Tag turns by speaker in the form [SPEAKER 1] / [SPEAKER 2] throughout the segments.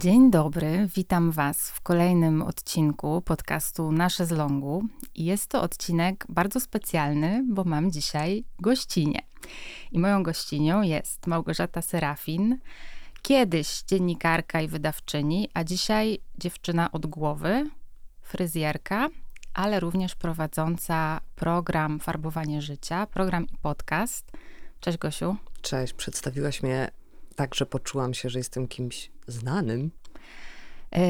[SPEAKER 1] Dzień dobry, witam Was w kolejnym odcinku podcastu Nasze z Longu. Jest to odcinek bardzo specjalny, bo mam dzisiaj gościnię. I moją gościnią jest Małgorzata Serafin, kiedyś dziennikarka i wydawczyni, a dzisiaj dziewczyna od głowy, fryzjerka, ale również prowadząca program Farbowanie Życia, program i podcast. Cześć Gosiu.
[SPEAKER 2] Cześć, przedstawiłaś mnie tak, że poczułam się, że jestem kimś znanym.
[SPEAKER 1] E,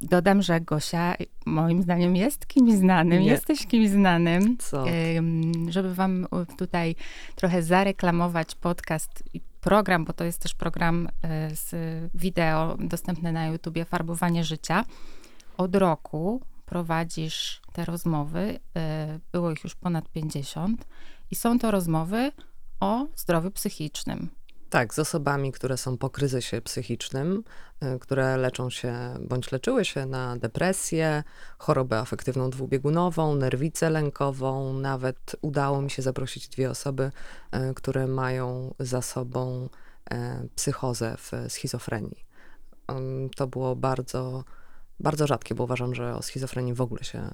[SPEAKER 1] dodam, że Gosia moim zdaniem jest kimś znanym, Nie. jesteś kimś znanym.
[SPEAKER 2] Co?
[SPEAKER 1] Żeby wam tutaj trochę zareklamować podcast i program, bo to jest też program e, z wideo dostępny na YouTubie Farbowanie Życia. Od roku prowadzisz te rozmowy, e, było ich już ponad 50 i są to rozmowy o zdrowiu psychicznym.
[SPEAKER 2] Tak, z osobami, które są po kryzysie psychicznym, y, które leczą się bądź leczyły się na depresję, chorobę afektywną dwubiegunową, nerwicę lękową. Nawet udało mi się zaprosić dwie osoby, y, które mają za sobą y, psychozę w schizofrenii. To było bardzo bardzo rzadkie, bo uważam, że o schizofrenii w ogóle się e,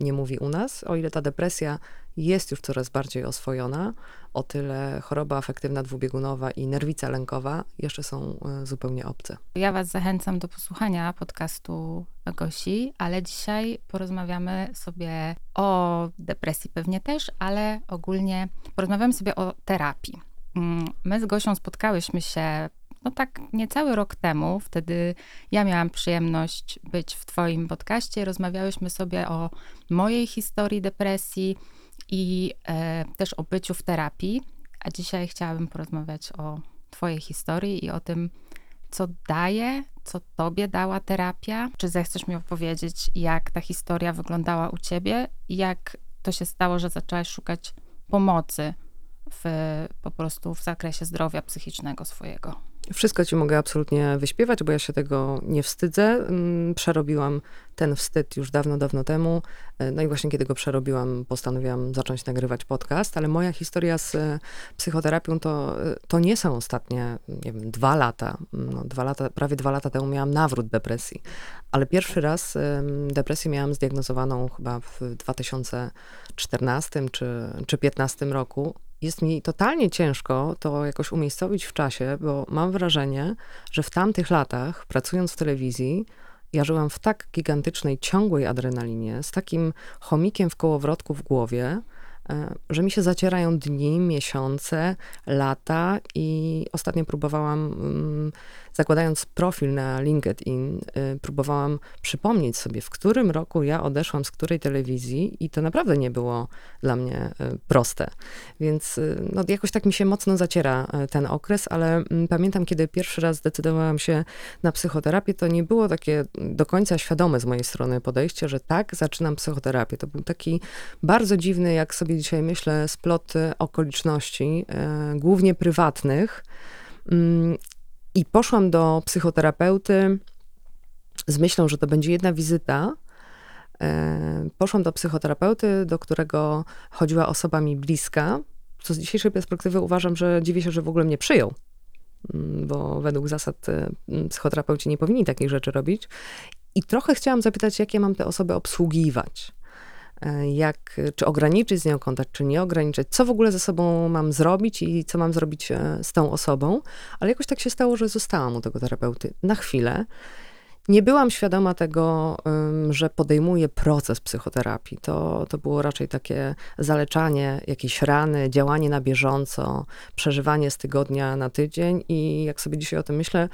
[SPEAKER 2] nie mówi u nas. O ile ta depresja jest już coraz bardziej oswojona, o tyle choroba afektywna dwubiegunowa i nerwica lękowa jeszcze są e, zupełnie obce.
[SPEAKER 1] Ja Was zachęcam do posłuchania podcastu Gosi, ale dzisiaj porozmawiamy sobie o depresji pewnie też, ale ogólnie porozmawiamy sobie o terapii. Mm, my z Gosią spotkałyśmy się no tak niecały rok temu, wtedy ja miałam przyjemność być w Twoim podcaście. Rozmawiałyśmy sobie o mojej historii depresji i e, też o byciu w terapii. A dzisiaj chciałabym porozmawiać o Twojej historii i o tym, co daje, co Tobie dała terapia. Czy zechcesz mi opowiedzieć, jak ta historia wyglądała u Ciebie i jak to się stało, że zaczęłaś szukać pomocy w, po prostu w zakresie zdrowia psychicznego swojego?
[SPEAKER 2] Wszystko ci mogę absolutnie wyśpiewać, bo ja się tego nie wstydzę. Mm, przerobiłam ten wstyd już dawno, dawno temu. E, no i właśnie kiedy go przerobiłam, postanowiłam zacząć nagrywać podcast, ale moja historia z e, psychoterapią to, e, to nie są ostatnie, nie wiem, dwa lata. No, dwa lata. Prawie dwa lata temu miałam nawrót depresji, ale pierwszy raz depresję miałam zdiagnozowaną chyba w 2014 czy, czy 2015 roku jest mi totalnie ciężko to jakoś umiejscowić w czasie, bo mam wrażenie, że w tamtych latach, pracując w telewizji, ja żyłam w tak gigantycznej, ciągłej adrenalinie, z takim chomikiem w kołowrotku w głowie, e, że mi się zacierają dni, miesiące, lata i ostatnio próbowałam mm, zakładając profil na LinkedIn, y, próbowałam przypomnieć sobie, w którym roku ja odeszłam z której telewizji i to naprawdę nie było dla mnie y, proste. Więc y, no, jakoś tak mi się mocno zaciera ten okres, ale mm, pamiętam, kiedy pierwszy raz zdecydowałam się na psychoterapię, to nie było takie do końca świadome z mojej strony podejście, że tak, zaczynam psychoterapię. To był taki bardzo dziwny, jak sobie dzisiaj myślę, splot okoliczności, głównie prywatnych, mm, i poszłam do psychoterapeuty z myślą, że to będzie jedna wizyta. E, poszłam do psychoterapeuty, do którego chodziła osoba mi bliska, co z dzisiejszej perspektywy uważam, że dziwię się, że w ogóle mnie przyjął, mm, bo według zasad e, psychoterapeuci nie powinni takich rzeczy robić. I trochę chciałam zapytać, jak ja mam te osoby obsługiwać. E, jak, czy ograniczyć z nią kontakt, czy nie ograniczyć, co w ogóle ze sobą mam zrobić i co mam zrobić e, z tą osobą. Ale jakoś tak się stało, że zostałam u tego terapeuty na chwilę nie byłam świadoma tego, że podejmuję proces psychoterapii. To, to było raczej takie zaleczanie jakiejś rany, działanie na bieżąco, przeżywanie z tygodnia na tydzień. I jak sobie dzisiaj o tym myślę,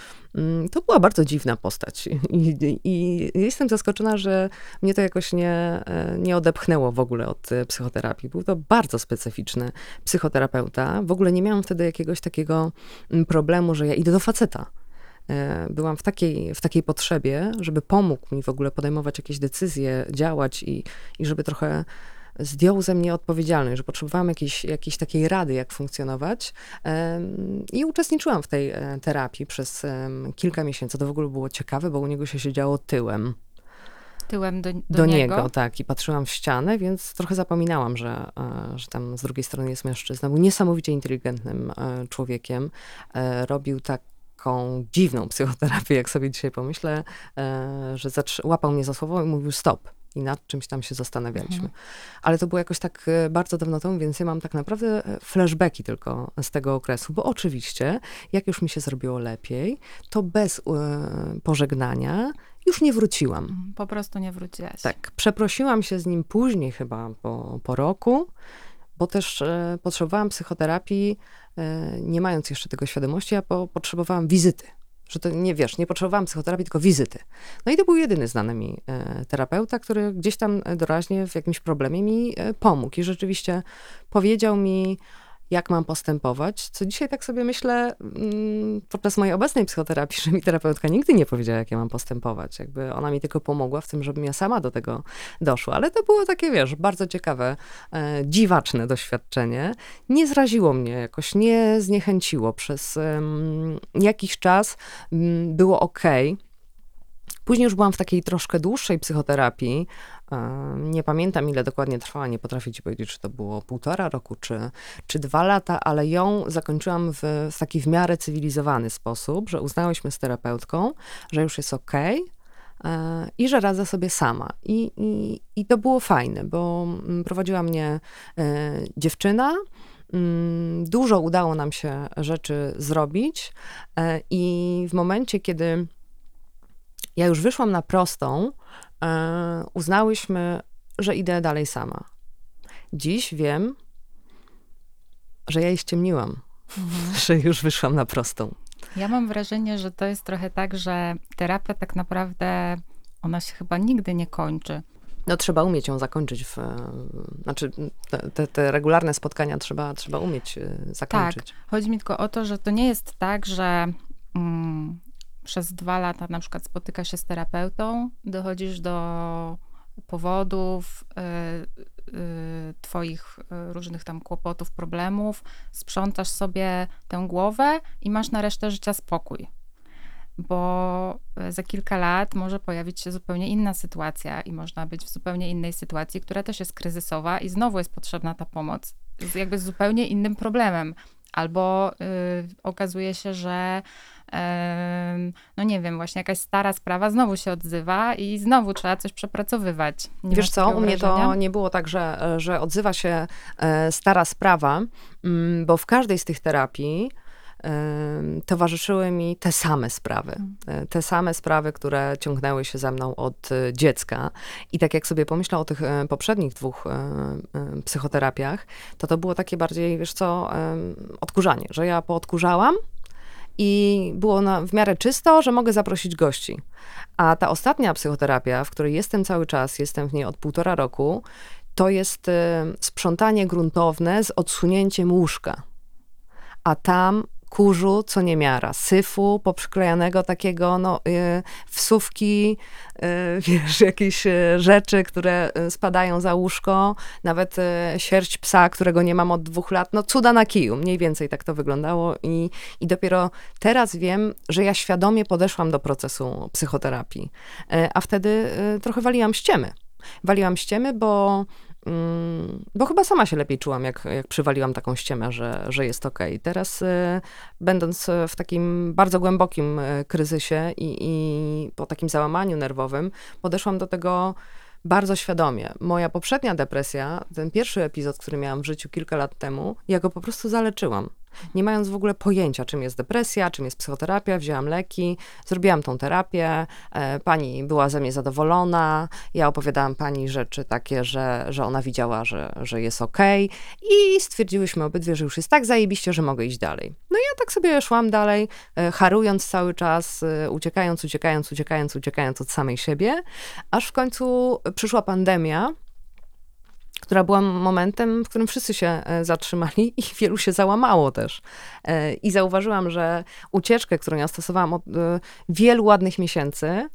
[SPEAKER 2] to była bardzo dziwna postać. I, i jestem zaskoczona, że mnie to jakoś nie, e, nie odepchnęło w ogóle od e, psychoterapii. Był to bardzo specyficzny psychoterapeuta. W ogóle nie miałam wtedy jakiegoś takiego problemu, że ja idę do faceta byłam w takiej, w takiej potrzebie, żeby pomógł mi w ogóle podejmować jakieś decyzje, działać i, i żeby trochę zdjął ze mnie odpowiedzialność, że potrzebowałam jakiejś, jakiejś takiej rady, jak funkcjonować. I uczestniczyłam w tej e, terapii przez kilka miesięcy. To w ogóle było ciekawe, bo u niego się siedziało tyłem.
[SPEAKER 1] Tyłem do, do,
[SPEAKER 2] do
[SPEAKER 1] niego.
[SPEAKER 2] niego. tak. I patrzyłam w ścianę, więc trochę zapominałam, że, e, że tam z drugiej strony jest mężczyzna. Był niesamowicie inteligentnym człowiekiem. Robił tak taką dziwną psychoterapię, jak sobie dzisiaj pomyślę, e, że łapał mnie za słowo i mówił stop. I nad czymś tam się zastanawialiśmy. Mhm. Ale to było jakoś tak e, bardzo dawno temu, więc ja mam tak naprawdę flashbacki tylko z tego okresu, bo oczywiście, jak już mi się zrobiło lepiej, to bez e, pożegnania już nie wróciłam. Mhm,
[SPEAKER 1] po prostu nie wróciłaś.
[SPEAKER 2] Tak, przeprosiłam się z nim później chyba po, po roku, bo też e, potrzebowałam psychoterapii, e, nie mając jeszcze tego świadomości, a po, potrzebowałam wizyty. Że to nie wiesz, nie potrzebowałam psychoterapii, tylko wizyty. No i to był jedyny znany mi e, terapeuta, który gdzieś tam doraźnie w jakimś problemie mi pomógł. I rzeczywiście powiedział mi, jak mam postępować, co dzisiaj tak sobie myślę mm, podczas mojej obecnej psychoterapii, że mi terapeutka nigdy nie powiedziała, jak ja mam postępować. Jakby ona mi tylko pomogła w tym, żebym ja sama do tego doszła. Ale to było takie, wiesz, bardzo ciekawe, e, dziwaczne doświadczenie. Nie zraziło mnie jakoś, nie zniechęciło. Przez jakiś czas mm, było ok. Później już byłam w takiej troszkę dłuższej psychoterapii. E, nie pamiętam, ile dokładnie trwała, nie potrafię ci powiedzieć, czy to było półtora roku, czy, czy dwa lata, ale ją zakończyłam w, taki w miarę cywilizowany sposób, że uznałyśmy z terapeutką, że już jest ok e, i że radzę sobie sama. I, i, I to było fajne, bo mm, prowadziła mnie e, dziewczyna, mm, Dużo udało nam się rzeczy zrobić, i w momencie, kiedy ja już wyszłam na prostą, e, uznałyśmy, że idę dalej sama. Dziś wiem, że ja jej ściemniłam, mhm. że już wyszłam na prostą.
[SPEAKER 1] Ja mam wrażenie, że to jest trochę tak, że terapia tak naprawdę, ona się chyba nigdy nie kończy.
[SPEAKER 2] No trzeba umieć ją zakończyć. W, znaczy te, te, regularne spotkania trzeba, trzeba umieć e, zakończyć.
[SPEAKER 1] Tak. Chodzi mi tylko o to, że to nie jest tak, że mm, przez dwa lata na przykład spotyka się z terapeutą, dochodzisz do powodów, y, y, twoich y, różnych tam kłopotów, problemów, sprzątasz sobie tę głowę i masz na resztę życia spokój. Bo za kilka lat może pojawić się zupełnie inna sytuacja i można być w zupełnie innej sytuacji, która też jest kryzysowa i znowu jest potrzebna ta pomoc. Z jakby z zupełnie innym problemem. Albo y, okazuje się, że no nie wiem, właśnie jakaś stara sprawa znowu się odzywa i znowu trzeba coś przepracowywać.
[SPEAKER 2] Nie Wiesz co, u mnie to nie było tak, że, że odzywa się e, stara sprawa, mm, bo w każdej z tych terapii towarzyszyły mi te same sprawy. Mm. E, te same sprawy, które ciągnęły się ze mną od e, dziecka. I tak jak sobie pomyślał o tych poprzednich dwóch psychoterapiach, to to było takie bardziej, wiesz co, odkurzanie, że ja poodkurzałam, i było na, w miarę czysto, że mogę zaprosić gości. A ta ostatnia psychoterapia, w której jestem cały czas, jestem w niej od półtora roku, to jest y, sprzątanie gruntowne z odsunięciem łóżka. A tam kurzu, co niemiara, syfu poprzyklejanego takiego, no, y, wsówki, y, wiesz, jakieś y, rzeczy, które spadają za łóżko, nawet sierść psa, którego nie mam od dwóch lat, no cuda na kiju, mniej więcej tak to wyglądało i, i dopiero teraz wiem, że ja świadomie podeszłam do procesu psychoterapii, a wtedy trochę waliłam ściemy. Waliłam ściemy, bo bo chyba sama się lepiej czułam, jak, jak przywaliłam taką ściemę, że, że jest okej. Teraz, y, będąc w takim bardzo głębokim y, kryzysie i, i po takim załamaniu nerwowym, podeszłam do tego bardzo świadomie. Moja poprzednia depresja, ten pierwszy epizod, który miałam w życiu kilka lat temu, ja go po prostu zaleczyłam nie mając w ogóle pojęcia, czym jest depresja, czym jest psychoterapia, wzięłam leki, zrobiłam tą terapię, e, pani była ze mnie zadowolona, ja opowiadałam pani rzeczy takie, że, że ona widziała, że, że jest okej okay. i stwierdziłyśmy obydwie, że już jest tak zajebiście, że mogę iść dalej. No i ja tak sobie szłam dalej, e, harując cały czas, e, uciekając, uciekając, uciekając, uciekając od samej siebie, aż w końcu przyszła pandemia, która była momentem, w którym wszyscy się e, zatrzymali i wielu się załamało też. E, I zauważyłam, że ucieczkę, którą ja stosowałam od e, wielu ładnych miesięcy,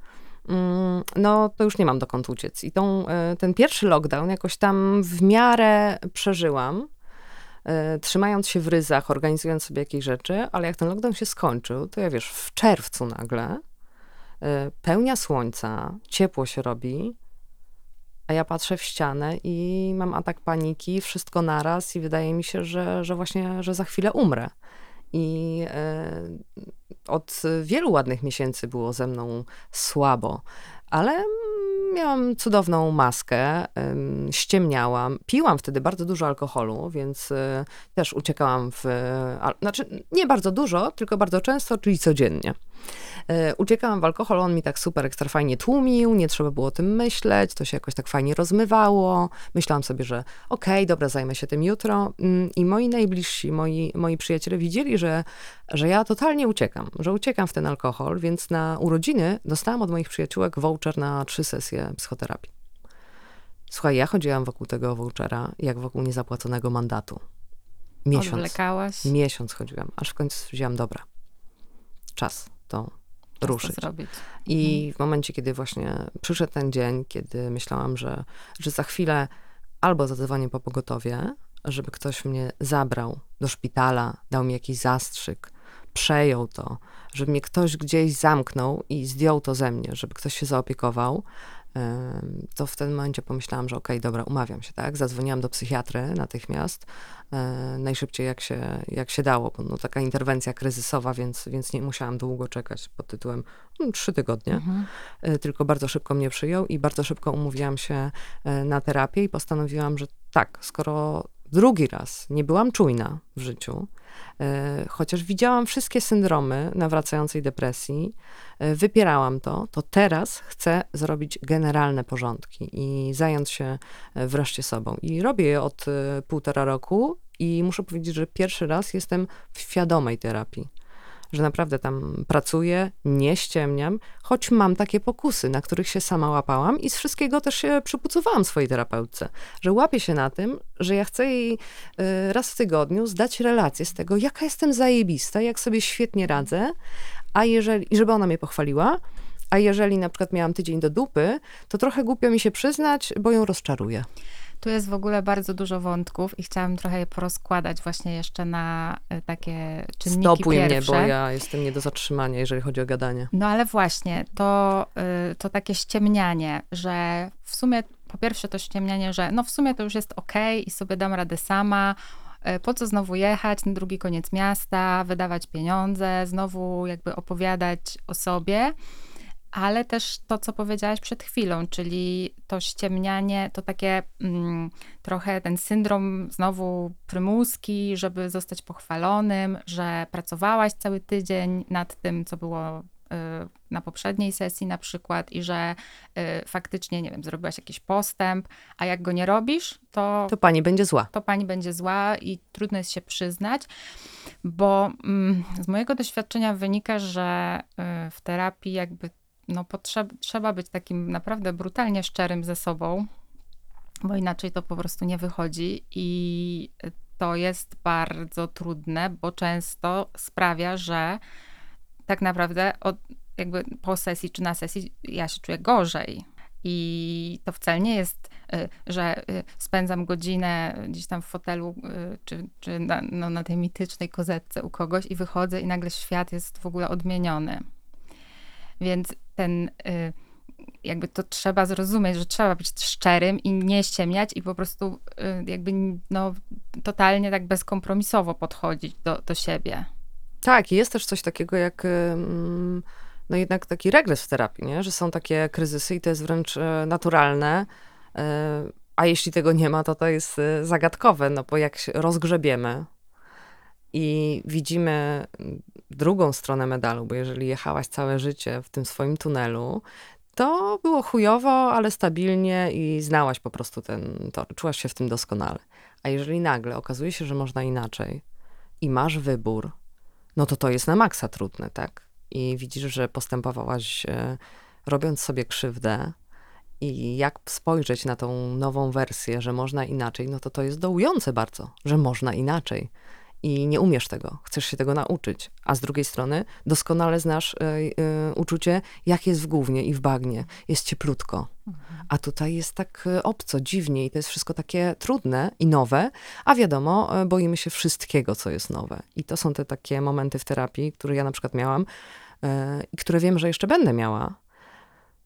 [SPEAKER 2] mm, no to już nie mam dokąd uciec. I tą, ten pierwszy lockdown jakoś tam w miarę przeżyłam, trzymając się w ryzach, organizując sobie jakieś rzeczy, ale jak ten lockdown się skończył, to ja wiesz, w czerwcu nagle pełnia słońca, ciepło się robi, a ja patrzę w ścianę i mam atak paniki, wszystko naraz i wydaje mi się, że, że właśnie, że za chwilę umrę. I e, od wielu ładnych miesięcy było ze mną słabo, ale miałam cudowną maskę, ściemniałam, piłam wtedy bardzo dużo alkoholu, więc e, też uciekałam w, znaczy nie bardzo dużo, tylko bardzo często, czyli codziennie. E, uciekałam w alkohol, on mi tak super ekstra fajnie tłumił, nie trzeba było o tym myśleć, to się jakoś tak fajnie rozmywało. Myślałam sobie, że okej, okay, dobra, zajmę się tym jutro. Mm, I moi najbliżsi, moi, moi przyjaciele widzieli, że, że ja totalnie uciekam, że uciekam w ten alkohol, więc na urodziny dostałam od moich przyjaciółek voucher na trzy sesje psychoterapii. Słuchaj, ja chodziłam wokół tego vouchera, jak wokół niezapłaconego mandatu.
[SPEAKER 1] Miesiąc. Odwlekałaś?
[SPEAKER 2] Miesiąc chodziłam, aż w końcu stwierdziłam, dobra, czas to ruszyć.
[SPEAKER 1] Zrobić.
[SPEAKER 2] I mhm. w momencie, kiedy właśnie przyszedł ten dzień, kiedy myślałam, że, że za chwilę albo zadzwonię po pogotowie, żeby ktoś mnie zabrał do szpitala, dał mi jakiś zastrzyk, przejął to, żeby mnie ktoś gdzieś zamknął i zdjął to ze mnie, żeby ktoś się zaopiekował, to w tym momencie pomyślałam, że okej, okay, dobra, umawiam się, tak? Zadzwoniłam do psychiatry natychmiast, e, najszybciej jak się, jak się dało, bo no, taka interwencja kryzysowa, więc, więc nie musiałam długo czekać pod tytułem no, trzy tygodnie, mhm. E, tylko bardzo szybko mnie przyjął i bardzo szybko umówiłam się e, na terapię i postanowiłam, że tak, skoro drugi raz nie byłam czujna w życiu, E, chociaż widziałam wszystkie syndromy nawracającej depresji, e, wypierałam to, to teraz chcę zrobić generalne porządki i zająć się e, wreszcie sobą. I robię je od półtora roku i muszę powiedzieć, że pierwszy raz jestem w świadomej terapii że naprawdę tam pracuję, nie ściemniam, choć mam takie pokusy, na których się sama łapałam i z wszystkiego też się przypucowałam swojej terapeutce, że łapię się na tym, że ja chcę jej y, raz w tygodniu zdać relację z tego, jaka jestem zajebista, jak sobie świetnie radzę, a jeżeli, żeby ona mnie pochwaliła, a jeżeli na przykład miałam tydzień do dupy, to trochę głupio mi się przyznać, bo ją rozczaruję.
[SPEAKER 1] Tu jest w ogóle bardzo dużo wątków i chciałam trochę je porozkładać właśnie jeszcze na e, takie czynniki
[SPEAKER 2] Stopuj
[SPEAKER 1] pierwsze.
[SPEAKER 2] mnie, bo ja jestem nie do zatrzymania, jeżeli chodzi o gadanie.
[SPEAKER 1] No ale właśnie, to, y, to takie ściemnianie, że w sumie, po pierwsze to ściemnianie, że no w sumie to już jest ok i sobie dam radę sama, e, po co znowu jechać na drugi koniec miasta, wydawać pieniądze, znowu jakby opowiadać o sobie ale też to, co powiedziałaś przed chwilą, czyli to ściemnianie, to takie mm, trochę ten syndrom znowu prymuski, żeby zostać pochwalonym, że pracowałaś cały tydzień nad tym, co było y, na poprzedniej sesji na przykład i że y, faktycznie, nie wiem, zrobiłaś jakiś postęp, a jak go nie robisz, to...
[SPEAKER 2] To pani będzie zła.
[SPEAKER 1] To pani będzie zła i trudno jest się przyznać, bo mm, z mojego doświadczenia wynika, że y, w terapii jakby no, potrzeb, trzeba być takim naprawdę brutalnie szczerym ze sobą, bo inaczej to po prostu nie wychodzi i to jest bardzo trudne, bo często sprawia, że tak naprawdę od, jakby po sesji czy na sesji ja się czuję gorzej. I to wcale nie jest, y, że y, spędzam godzinę gdzieś tam w fotelu, y, czy, czy na, no, na tej mitycznej kozetce u kogoś i wychodzę i nagle świat jest w ogóle odmieniony. Więc ten y, jakby to trzeba zrozumieć, że trzeba być szczerym i nie ściemniać i po prostu y, jakby no, totalnie tak bezkompromisowo podchodzić do, do siebie.
[SPEAKER 2] Tak, jest też coś takiego jak no jednak taki regres w terapii, nie? że są takie kryzysy i to jest wręcz e, naturalne, e, a jeśli tego nie ma, to to jest e, zagadkowe, no bo jak się rozgrzebiemy i widzimy drugą stronę medalu, bo jeżeli jechałaś całe życie w tym swoim tunelu, to było chujowo, ale stabilnie i znałaś po prostu ten tor, czułaś się w tym doskonale. A jeżeli nagle okazuje się, że można inaczej i masz wybór, no to to jest na maksa trudne, tak? I widzisz, że postępowałaś e, robiąc sobie krzywdę i jak spojrzeć na tą nową wersję, że można inaczej, no to to jest dołujące bardzo, że można inaczej i nie umiesz tego, chcesz się tego nauczyć, a z drugiej strony doskonale znasz y, y, uczucie, jak jest w głównie i w bagnie, jest cieplutko. A tutaj jest tak obco, dziwnie i to jest wszystko takie trudne i nowe, a wiadomo, boimy się wszystkiego, co jest nowe. I to są te takie momenty w terapii, które ja na przykład miałam i które wiem, że jeszcze będę miała,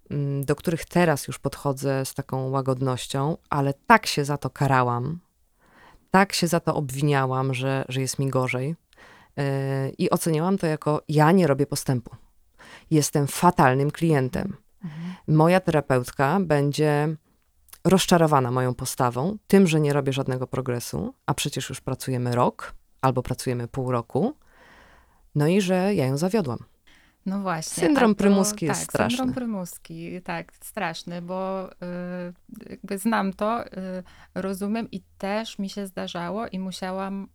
[SPEAKER 2] mm, do których teraz już podchodzę z taką łagodnością, ale tak się za to karałam, tak się za to obwiniałam, że, że jest mi gorzej. I oceniałam to jako ja nie robię postępu. Jestem fatalnym klientem. Mhm. Moja terapeutka będzie rozczarowana moją postawą, tym, że nie robię żadnego progresu, a przecież już pracujemy rok albo pracujemy pół roku, no i że ja ją zawiodłam.
[SPEAKER 1] No właśnie.
[SPEAKER 2] Syndrom prymuski jest
[SPEAKER 1] tak,
[SPEAKER 2] straszny.
[SPEAKER 1] Syndrom prymuski, tak, straszny, bo y, jakby znam to, y, rozumiem i też mi się zdarzało i musiałam y,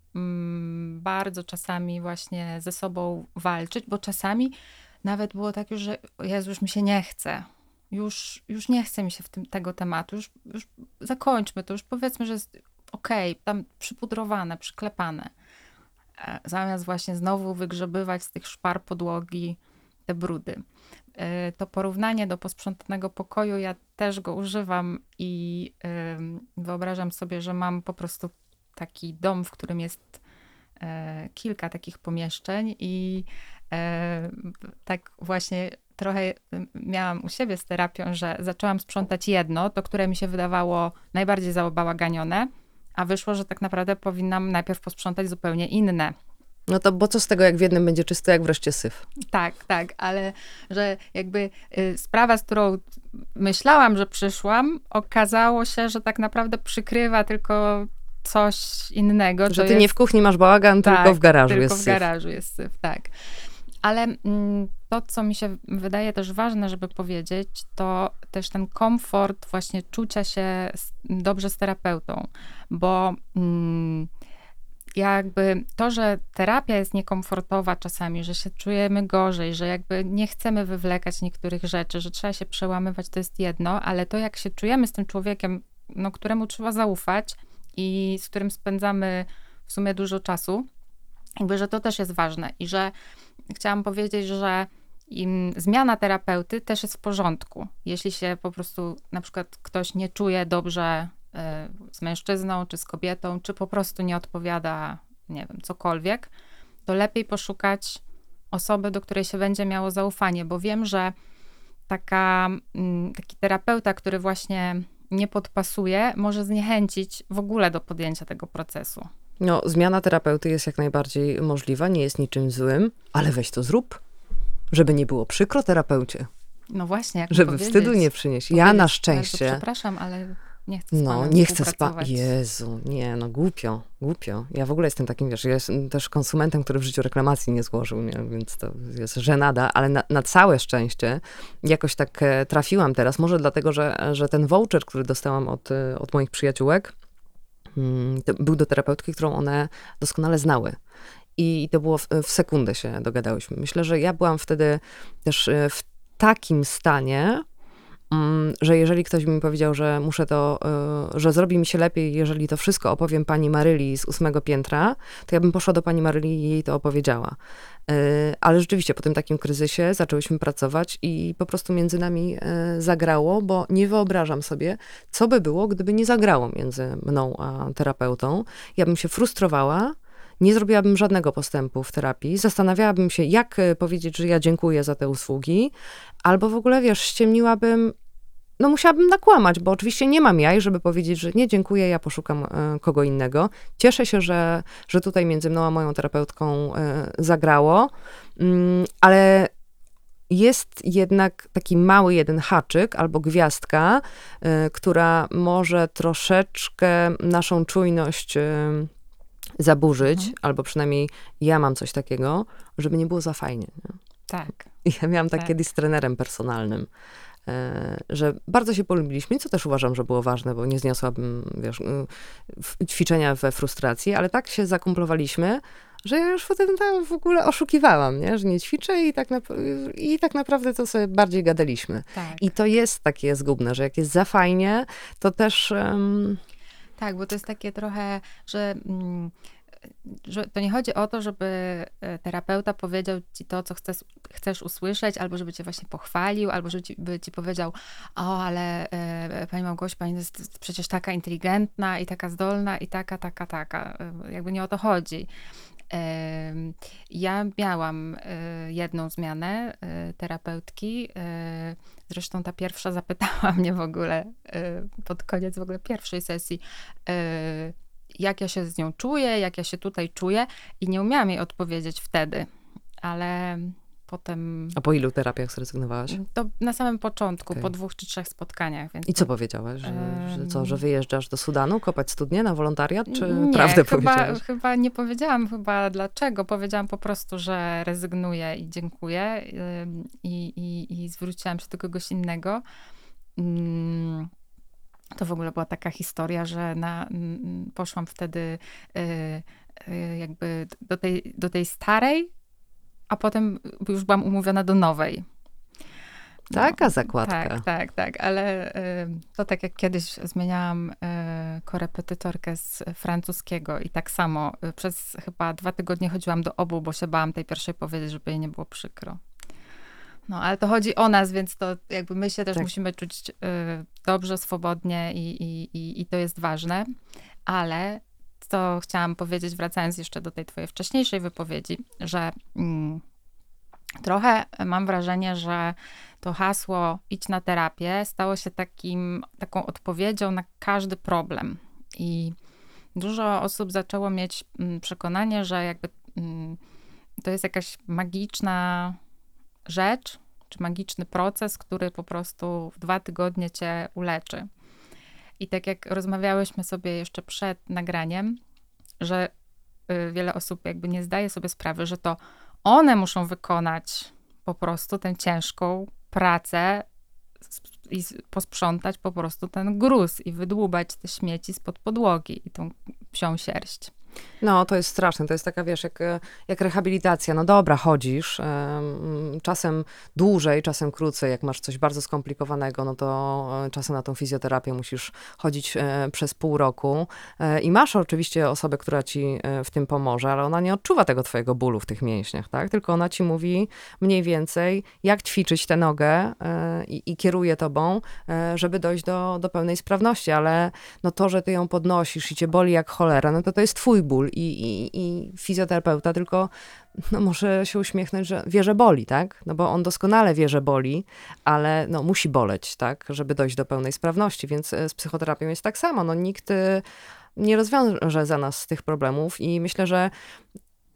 [SPEAKER 1] bardzo czasami właśnie ze sobą walczyć, bo czasami nawet było tak już, że Jezu, już mi się nie chce. Już, już nie chce mi się w tym, tego tematu, już, już zakończmy to, już powiedzmy, że jest okej, okay, tam przypudrowane, przyklepane. E, zamiast właśnie znowu wygrzebywać z tych szpar podłogi te brudy. E, to porównanie do posprzątanego pokoju, ja też go używam i wyobrażam sobie, że mam po prostu taki dom, w którym jest e, kilka takich pomieszczeń i tak właśnie trochę miałam u siebie z terapią, że zaczęłam sprzątać jedno, to które mi się wydawało najbardziej zabałaganione, a wyszło, że tak naprawdę powinnam najpierw posprzątać zupełnie inne.
[SPEAKER 2] No to bo co z tego, jak w jednym będzie czysto, jak wreszcie syf?
[SPEAKER 1] Tak, tak, ale że jakby y, sprawa, z którą myślałam, że przyszłam, okazało się, że tak naprawdę przykrywa tylko coś innego.
[SPEAKER 2] Że ty jest... nie w kuchni masz bałagan, tak, tylko w garażu
[SPEAKER 1] tylko
[SPEAKER 2] jest
[SPEAKER 1] syf. W garażu jest syf, tak. Ale mm, to, co mi się wydaje też ważne, żeby powiedzieć, to też ten komfort właśnie czucia się dobrze z terapeutą, bo mm, jakby to, że terapia jest niekomfortowa czasami, że się czujemy gorzej, że jakby nie chcemy wywlekać niektórych rzeczy, że trzeba się przełamywać, to jest jedno, ale to, jak się czujemy z tym człowiekiem, no, któremu trzeba zaufać i z którym spędzamy w sumie dużo czasu, jakby, że to też jest ważne i że chciałam powiedzieć, że zmiana terapeuty też jest w porządku. Jeśli się po prostu na przykład ktoś nie czuje dobrze z mężczyzną czy z kobietą, czy po prostu nie odpowiada, nie wiem, cokolwiek, to lepiej poszukać osoby, do której się będzie miało zaufanie, bo wiem, że taka, mm, taki terapeuta, który właśnie nie podpasuje, może zniechęcić w ogóle do podjęcia tego procesu.
[SPEAKER 2] No, zmiana terapeuty jest jak najbardziej możliwa, nie jest niczym złym, ale weź to zrób, żeby nie było przykro terapeucie.
[SPEAKER 1] No właśnie, jak
[SPEAKER 2] Żeby wstydu nie przynieść. Ja na szczęście.
[SPEAKER 1] Przepraszam, ale nie chcę
[SPEAKER 2] No, nie chcę spać. Jezu, nie, no głupio, głupio. Ja w ogóle jestem takim, wiesz, ja jestem też konsumentem, który w życiu reklamacji nie złożył, nie? więc to jest żenada, ale na, na całe szczęście jakoś tak e, trafiłam teraz, może dlatego, że, że ten voucher, który dostałam od, e, od moich przyjaciółek, Mm, był do terapeutki, którą one doskonale znały. I to było w, w sekundę się dogadałyśmy. Myślę, że ja byłam wtedy też e, w takim stanie, że jeżeli ktoś mi powiedział, że muszę to, e, że zrobi mi się lepiej, jeżeli to wszystko opowiem pani Maryli z ósmego piętra, to ja bym poszła do pani Maryli i jej to opowiedziała. E, ale rzeczywiście po tym takim kryzysie zaczęłyśmy pracować i po prostu między nami e, zagrało, bo nie wyobrażam sobie, co by było, gdyby nie zagrało między mną a terapeutą. Ja bym się frustrowała, nie zrobiłabym żadnego postępu w terapii, zastanawiałabym się, jak e, powiedzieć, że ja dziękuję za te usługi, albo w ogóle, wiesz, ściemniłabym no musiałabym nakłamać, bo oczywiście nie mam jaj, żeby powiedzieć, że nie, dziękuję, ja poszukam e, kogo innego. Cieszę się, że, że tutaj między mną a moją terapeutką e, zagrało, mm, ale jest jednak taki mały jeden haczyk albo gwiazdka, która może troszeczkę naszą czujność zaburzyć, mhm. albo przynajmniej ja mam coś takiego, żeby nie było za fajnie. Nie?
[SPEAKER 1] Tak.
[SPEAKER 2] Ja miałam tak, tak kiedyś z trenerem personalnym. E, że bardzo się polubiliśmy, co też uważam, że było ważne, bo nie zniosłabym, wiesz, ćwiczenia we frustracji, ale tak się zakumplowaliśmy, że ja już potem tam w ogóle oszukiwałam, nie? że nie ćwiczę i tak, na, i tak naprawdę to sobie bardziej gadaliśmy. Tak. I to jest takie zgubne, że jak jest za fajnie, to też... Um...
[SPEAKER 1] Tak, bo to jest takie trochę, że... Mm, że to nie chodzi o to, żeby e, terapeuta powiedział ci to, co chcesz, chcesz usłyszeć, albo żeby cię właśnie pochwalił, albo żeby ci, powiedział, o, ale e, pani Małgosia, pani jest przecież taka inteligentna i taka zdolna i taka, taka, taka. E, jakby nie o to chodzi. Ja miałam jedną zmianę terapeutki. Zresztą ta pierwsza zapytała mnie w ogóle pod koniec w ogóle pierwszej sesji jak ja się z nią czuję, jak ja się tutaj czuję i nie umiałam jej odpowiedzieć wtedy, ale potem...
[SPEAKER 2] A po ilu terapiach zrezygnowałaś?
[SPEAKER 1] To na samym początku, okay. po dwóch czy trzech spotkaniach.
[SPEAKER 2] I co powiedziałaś? Że, że, co, że wyjeżdżasz do Sudanu, kopać studnie na wolontariat, czy
[SPEAKER 1] nie,
[SPEAKER 2] prawdę
[SPEAKER 1] chyba,
[SPEAKER 2] powiedziałaś?
[SPEAKER 1] chyba nie powiedziałam chyba dlaczego. Powiedziałam po prostu, że rezygnuję i dziękuję i, i, i zwróciłam się do kogoś innego. Mm, to w ogóle była taka historia, że na, poszłam wtedy y, y, jakby do tej, do tej starej a potem już byłam umówiona do nowej.
[SPEAKER 2] No, Taka zakładka.
[SPEAKER 1] Tak, tak, tak, ale y, to tak jak kiedyś zmieniałam y, korepetytorkę z francuskiego i tak samo y, przez chyba dwa tygodnie chodziłam do obu, bo się bałam tej pierwszej powiedzieć, żeby jej nie było przykro. No, ale to chodzi o nas, więc to jakby my się też tak. musimy czuć dobrze, swobodnie i, i, i to jest ważne, ale co chciałam powiedzieć, wracając jeszcze do tej twojej wcześniejszej wypowiedzi, że mm, trochę mam wrażenie, że to hasło idź na terapię stało się takim, taką odpowiedzią na każdy problem. I dużo osób zaczęło mieć mm, przekonanie, że jakby mm, to jest jakaś magiczna rzecz, czy magiczny proces, który po prostu w dwa tygodnie cię uleczy. I tak jak rozmawiałyśmy sobie jeszcze przed nagraniem, że y, wiele osób jakby nie zdaje sobie sprawy, że to one muszą wykonać po prostu tę ciężką pracę i posprzątać po prostu ten gruz i wydłubać te śmieci spod podłogi i tą psią sierść.
[SPEAKER 2] No, to jest straszne. To jest taka, wiesz, jak, jak rehabilitacja. No dobra, chodzisz, czasem dłużej, czasem krócej. Jak masz coś bardzo skomplikowanego, no to e, czasem na tą fizjoterapię musisz chodzić e, przez pół roku. E, I masz oczywiście osobę, która ci w tym pomoże, ale ona nie odczuwa tego twojego bólu w tych mięśniach, tak? Tylko ona ci mówi mniej więcej, jak ćwiczyć tę nogę i, i kieruje tobą, żeby dojść do, do pełnej sprawności. Ale no to, że ty ją podnosisz i cię boli jak cholera, no to to jest twój ból i, i, i fizjoterapeuta tylko no, może się uśmiechnąć, że wie, że boli, tak? No bo on doskonale wie, że boli, ale no, musi boleć, tak? Żeby dojść do pełnej sprawności, więc e, z psychoterapią jest tak samo. No, nikt e, nie rozwiąże za nas tych problemów i myślę, że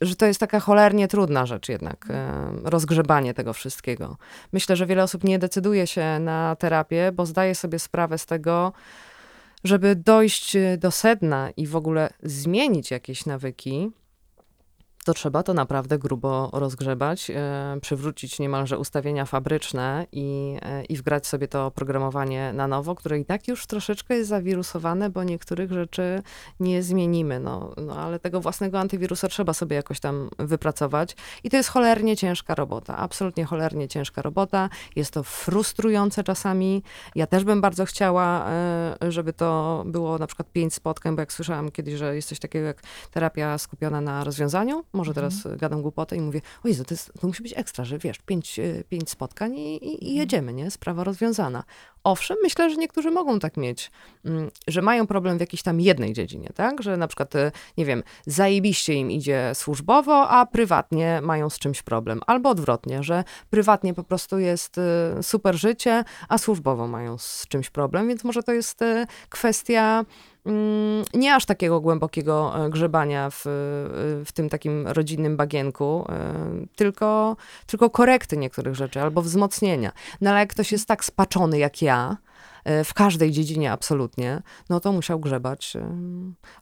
[SPEAKER 2] że to jest taka cholernie trudna rzecz jednak, e, rozgrzebanie tego wszystkiego. Myślę, że wiele osób nie decyduje się na terapię, bo zdaje sobie sprawę z tego, żeby dojść e, do sedna i w ogóle zmienić jakieś nawyki, to trzeba to naprawdę grubo rozgrzebać, e, przywrócić niemalże ustawienia fabryczne i, e, i wgrać sobie to oprogramowanie na nowo, które i tak już troszeczkę jest zawirusowane, bo niektórych rzeczy nie zmienimy. No, no ale tego własnego antywirusa trzeba sobie jakoś tam wypracować. I to jest cholernie ciężka robota, absolutnie cholernie ciężka robota. Jest to frustrujące czasami. Ja też bym bardzo chciała, e, żeby to było na przykład pięć spotkań, bo jak słyszałam kiedyś, że jest coś takiego jak terapia skupiona na rozwiązaniu, może mhm. teraz gadam głupotę i mówię, o Jezu, to, jest, to musi być ekstra, że wiesz, pięć, e, pięć spotkań i, i, i mhm. jedziemy, nie? Sprawa rozwiązana. Owszem, myślę, że niektórzy mogą tak mieć, mm, że mają problem w jakiejś tam jednej dziedzinie, tak? Że na przykład, e, nie wiem, zajebiście im idzie służbowo, a prywatnie mają z czymś problem. Albo odwrotnie, że prywatnie po prostu jest super życie, a służbowo mają z czymś problem, więc może to jest kwestia nie aż takiego głębokiego e, grzebania w, w tym takim rodzinnym bagienku, e, tylko, tylko korekty niektórych rzeczy albo wzmocnienia. No ale jak ktoś jest tak spaczony jak ja, e, w każdej dziedzinie absolutnie, no to musiał grzebać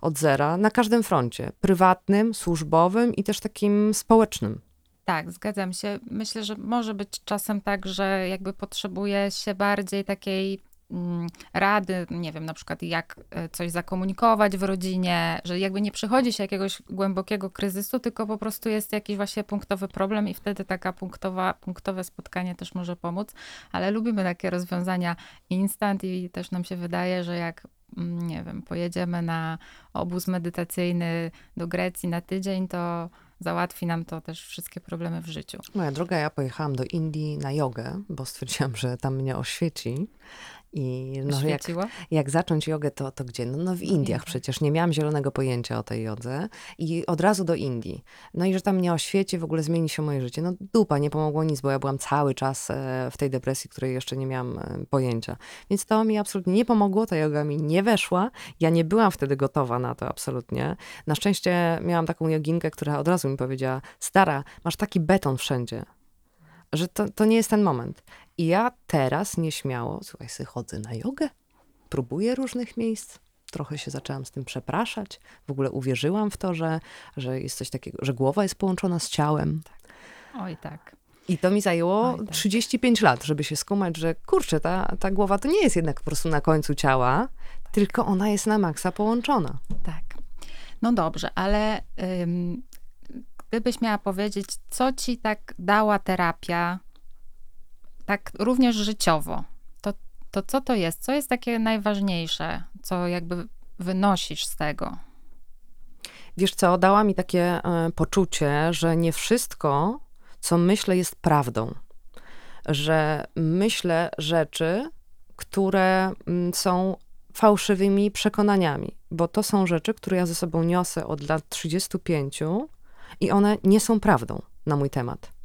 [SPEAKER 2] od zera na każdym froncie prywatnym, służbowym i też takim społecznym.
[SPEAKER 1] Tak, zgadzam się. Myślę, że może być czasem tak, że jakby potrzebuje się bardziej takiej Mm, rady, nie wiem, na przykład jak e, coś zakomunikować w rodzinie, że jakby nie przychodzi się jakiegoś głębokiego kryzysu, tylko po prostu jest jakiś właśnie punktowy problem i wtedy taka punktowa, punktowe spotkanie też może pomóc, ale lubimy takie rozwiązania instant i też nam się wydaje, że jak mm, nie wiem, pojedziemy na obóz medytacyjny do Grecji na tydzień, to załatwi nam to też wszystkie problemy w życiu.
[SPEAKER 2] Moja droga, ja pojechałam do Indii na jogę, bo stwierdziłam, że tam mnie oświeci. I no, jak, jak zacząć jogę, to, to gdzie? No, no w Indiach przecież. Nie miałam zielonego pojęcia o tej jodze. I od razu do Indii. No i że tam mnie oświeci, w ogóle zmieni się moje życie. No dupa, nie pomogło nic, bo ja byłam cały czas e, w tej depresji, której jeszcze nie miałam e, pojęcia. Więc to mi absolutnie nie pomogło, ta joga mi nie weszła. Ja nie byłam wtedy gotowa na to absolutnie. Na szczęście miałam taką joginkę, która od razu mi powiedziała, stara, masz taki beton wszędzie, że to, to nie jest ten moment. I ja teraz nieśmiało, słuchaj, sobie chodzę na jogę, próbuję różnych miejsc. Trochę się zaczęłam z tym przepraszać. W ogóle uwierzyłam w to, że, że jest coś takiego, że głowa jest połączona z ciałem.
[SPEAKER 1] Oj, tak.
[SPEAKER 2] I to mi zajęło
[SPEAKER 1] Oj, tak.
[SPEAKER 2] 35 lat, żeby się skumać, że kurczę, ta, ta głowa to nie jest jednak po prostu na końcu ciała, tylko ona jest na maksa połączona.
[SPEAKER 1] Tak. No dobrze, ale ym, gdybyś miała powiedzieć, co ci tak dała terapia, tak również życiowo, to, to co to jest? Co jest takie najważniejsze, co jakby wynosisz z tego?
[SPEAKER 2] Wiesz co, dała mi takie e, poczucie, że nie wszystko, co myślę, jest prawdą. Że myślę rzeczy, które mm, są fałszywymi przekonaniami, bo to są rzeczy, które ja ze sobą niosę od lat 35 i one nie są prawdą na mój temat.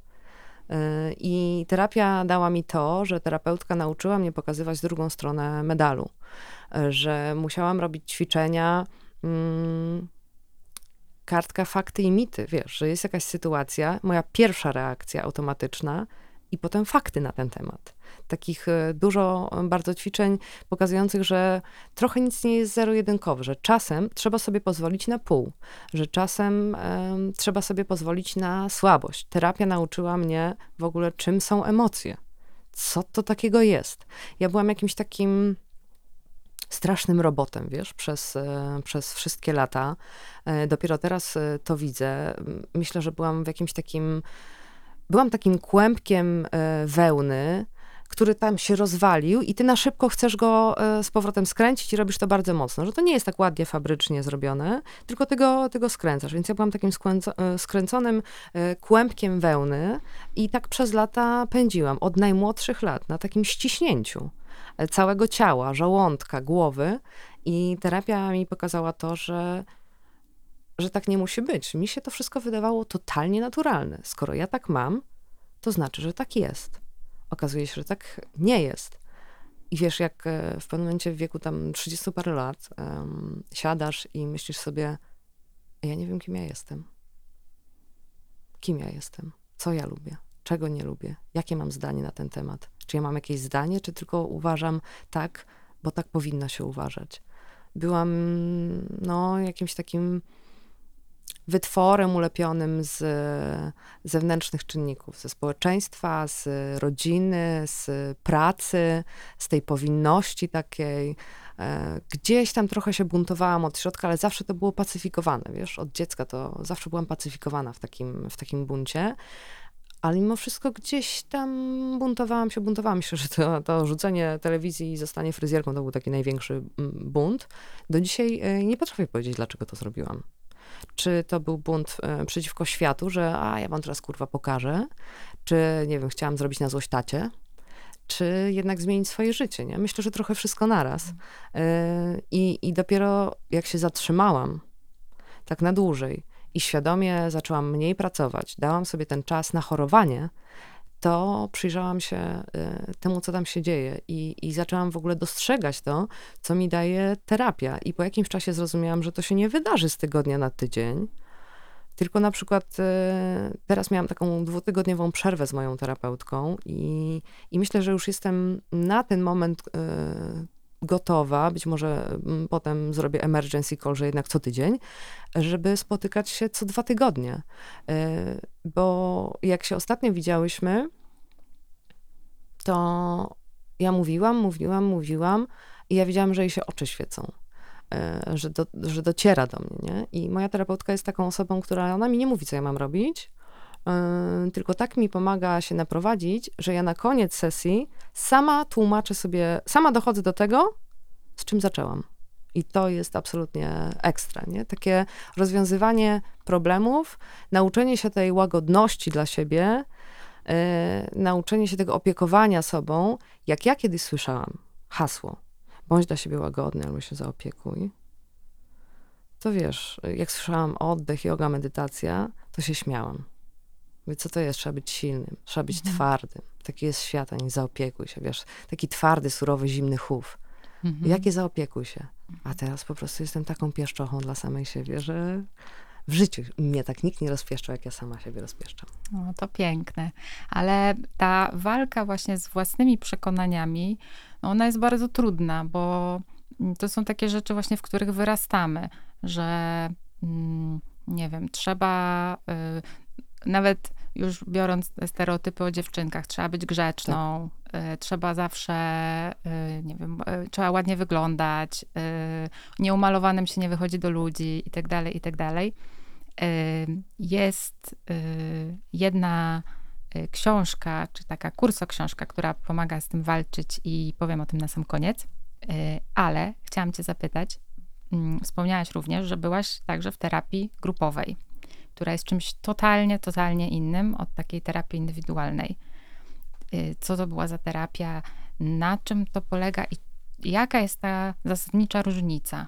[SPEAKER 2] Yy, I terapia dała mi to, że terapeutka nauczyła mnie pokazywać drugą stronę medalu, Yy, że musiałam robić ćwiczenia. mm, kartka fakty i mity, wiesz, że jest jakaś sytuacja, moja pierwsza reakcja automatyczna i potem fakty na ten temat. Takich e, dużo e, bardzo ćwiczeń pokazujących, że trochę nic nie jest zero-jedynkowe, że czasem trzeba sobie pozwolić na pół, że czasem em, trzeba sobie pozwolić na słabość. Terapia nauczyła mnie w ogóle, czym są emocje. Co to takiego jest? Ja byłam jakimś takim strasznym robotem, wiesz, przez, e, przez wszystkie lata. Dopiero teraz to widzę. Myślę, że byłam w jakimś takim, byłam takim kłębkiem e, wełny, który tam się rozwalił i ty na szybko chcesz go e, z powrotem skręcić i robisz to bardzo mocno, że to nie jest tak ładnie fabrycznie zrobione, tylko tego, tego skręcasz. Więc ja byłam takim e, skręconym kłębkiem wełny i tak przez lata pędziłam, od najmłodszych lat, na takim ściśnięciu całego ciała, żołądka, głowy i terapia mi pokazała to, że że tak nie musi być. Mi się to wszystko wydawało totalnie naturalne. Skoro ja tak mam, to znaczy, że tak jest. Okazuje się, że tak nie jest. I wiesz, jak e, w pewnym momencie w wieku tam 30 parę lat em, siadasz i myślisz sobie, ja nie wiem, kim ja jestem. Kim ja jestem? Co ja lubię? Czego nie lubię? Jakie mam zdanie na ten temat? Czy ja mam jakieś zdanie, czy tylko uważam tak, bo tak powinno się uważać? Byłam, no, jakimś takim wytworem ulepionym z zewnętrznych czynników, ze społeczeństwa, z rodziny, z pracy, z tej powinności takiej. E, Gdzieś tam trochę się buntowałam od środka, ale zawsze to było pacyfikowane, wiesz, od dziecka to zawsze byłam pacyfikowana w takim, w takim buncie. Ale mimo wszystko gdzieś tam buntowałam się, buntowałam. Myślę, że to, to rzucenie telewizji i zostanie fryzjerką to był taki największy mm, bunt. Do dzisiaj e, nie potrafię powiedzieć, dlaczego to zrobiłam czy to był bunt e, przeciwko światu, że a ja wam teraz kurwa pokażę, czy nie wiem, chciałam zrobić na złość tacie, czy jednak zmienić swoje życie, nie? Myślę, że trochę wszystko naraz. E, I, I dopiero jak się zatrzymałam, tak na dłużej i świadomie zaczęłam mniej pracować, dałam sobie ten czas na chorowanie, to przyjrzałam się e, temu, co tam się dzieje i, i zaczęłam w ogóle dostrzegać to, co mi daje terapia. I po jakimś czasie zrozumiałam, że to się nie wydarzy z tygodnia na tydzień, tylko na przykład e, teraz miałam taką dwutygodniową przerwę z moją terapeutką i, i myślę, że już jestem na ten moment e, gotowa, być może mm, potem zrobię emergency call, że jednak co tydzień, żeby spotykać się co dwa tygodnie. E, Bo jak się ostatnio widziałyśmy, to ja mówiłam, mówiłam, mówiłam i ja widziałam, że jej się oczy świecą. e, Że, do, że dociera do mnie, nie? I moja terapeutka jest taką osobą, która, ona mi nie mówi, co ja mam robić, tylko tak mi pomaga się naprowadzić, że ja na koniec sesji sama tłumaczę sobie, sama dochodzę do tego, z czym zaczęłam. I to jest absolutnie ekstra, nie? Takie rozwiązywanie problemów, nauczenie się tej łagodności dla siebie, e, nauczenie się tego opiekowania sobą, jak ja kiedyś słyszałam, hasło, bądź dla siebie łagodny albo się zaopiekuj, to wiesz, jak słyszałam oddech, yoga, medytacja, to się śmiałam. Mówię, co to jest? Trzeba być silnym, trzeba być mhm. twardym. Taki jest świat, a nie zaopiekuj się, wiesz. Taki twardy, surowy, zimny chów. Mhm. Jakie zaopiekuj się? A teraz po prostu jestem taką pieszczochą dla samej siebie, że w życiu mnie tak nikt nie rozpieszczał, jak ja sama siebie rozpieszczam.
[SPEAKER 1] No to piękne. Ale ta walka właśnie z własnymi przekonaniami, no ona jest bardzo trudna, bo to są takie rzeczy właśnie, w których wyrastamy, że mm, nie wiem, trzeba y, nawet już biorąc stereotypy o dziewczynkach, trzeba być grzeczną, tak. trzeba zawsze, y, nie wiem, y, trzeba ładnie wyglądać, nieumalowanym się nie wychodzi do ludzi i tak dalej, i tak dalej. Jest jedna książka, czy taka kurso książka, która pomaga z tym walczyć i powiem o tym na sam koniec. Ale chciałam cię zapytać, mm, wspomniałaś również, że byłaś także w terapii grupowej która jest czymś totalnie, totalnie innym od takiej terapii indywidualnej. Y, co to była za terapia, na czym to polega i jaka jest ta zasadnicza różnica?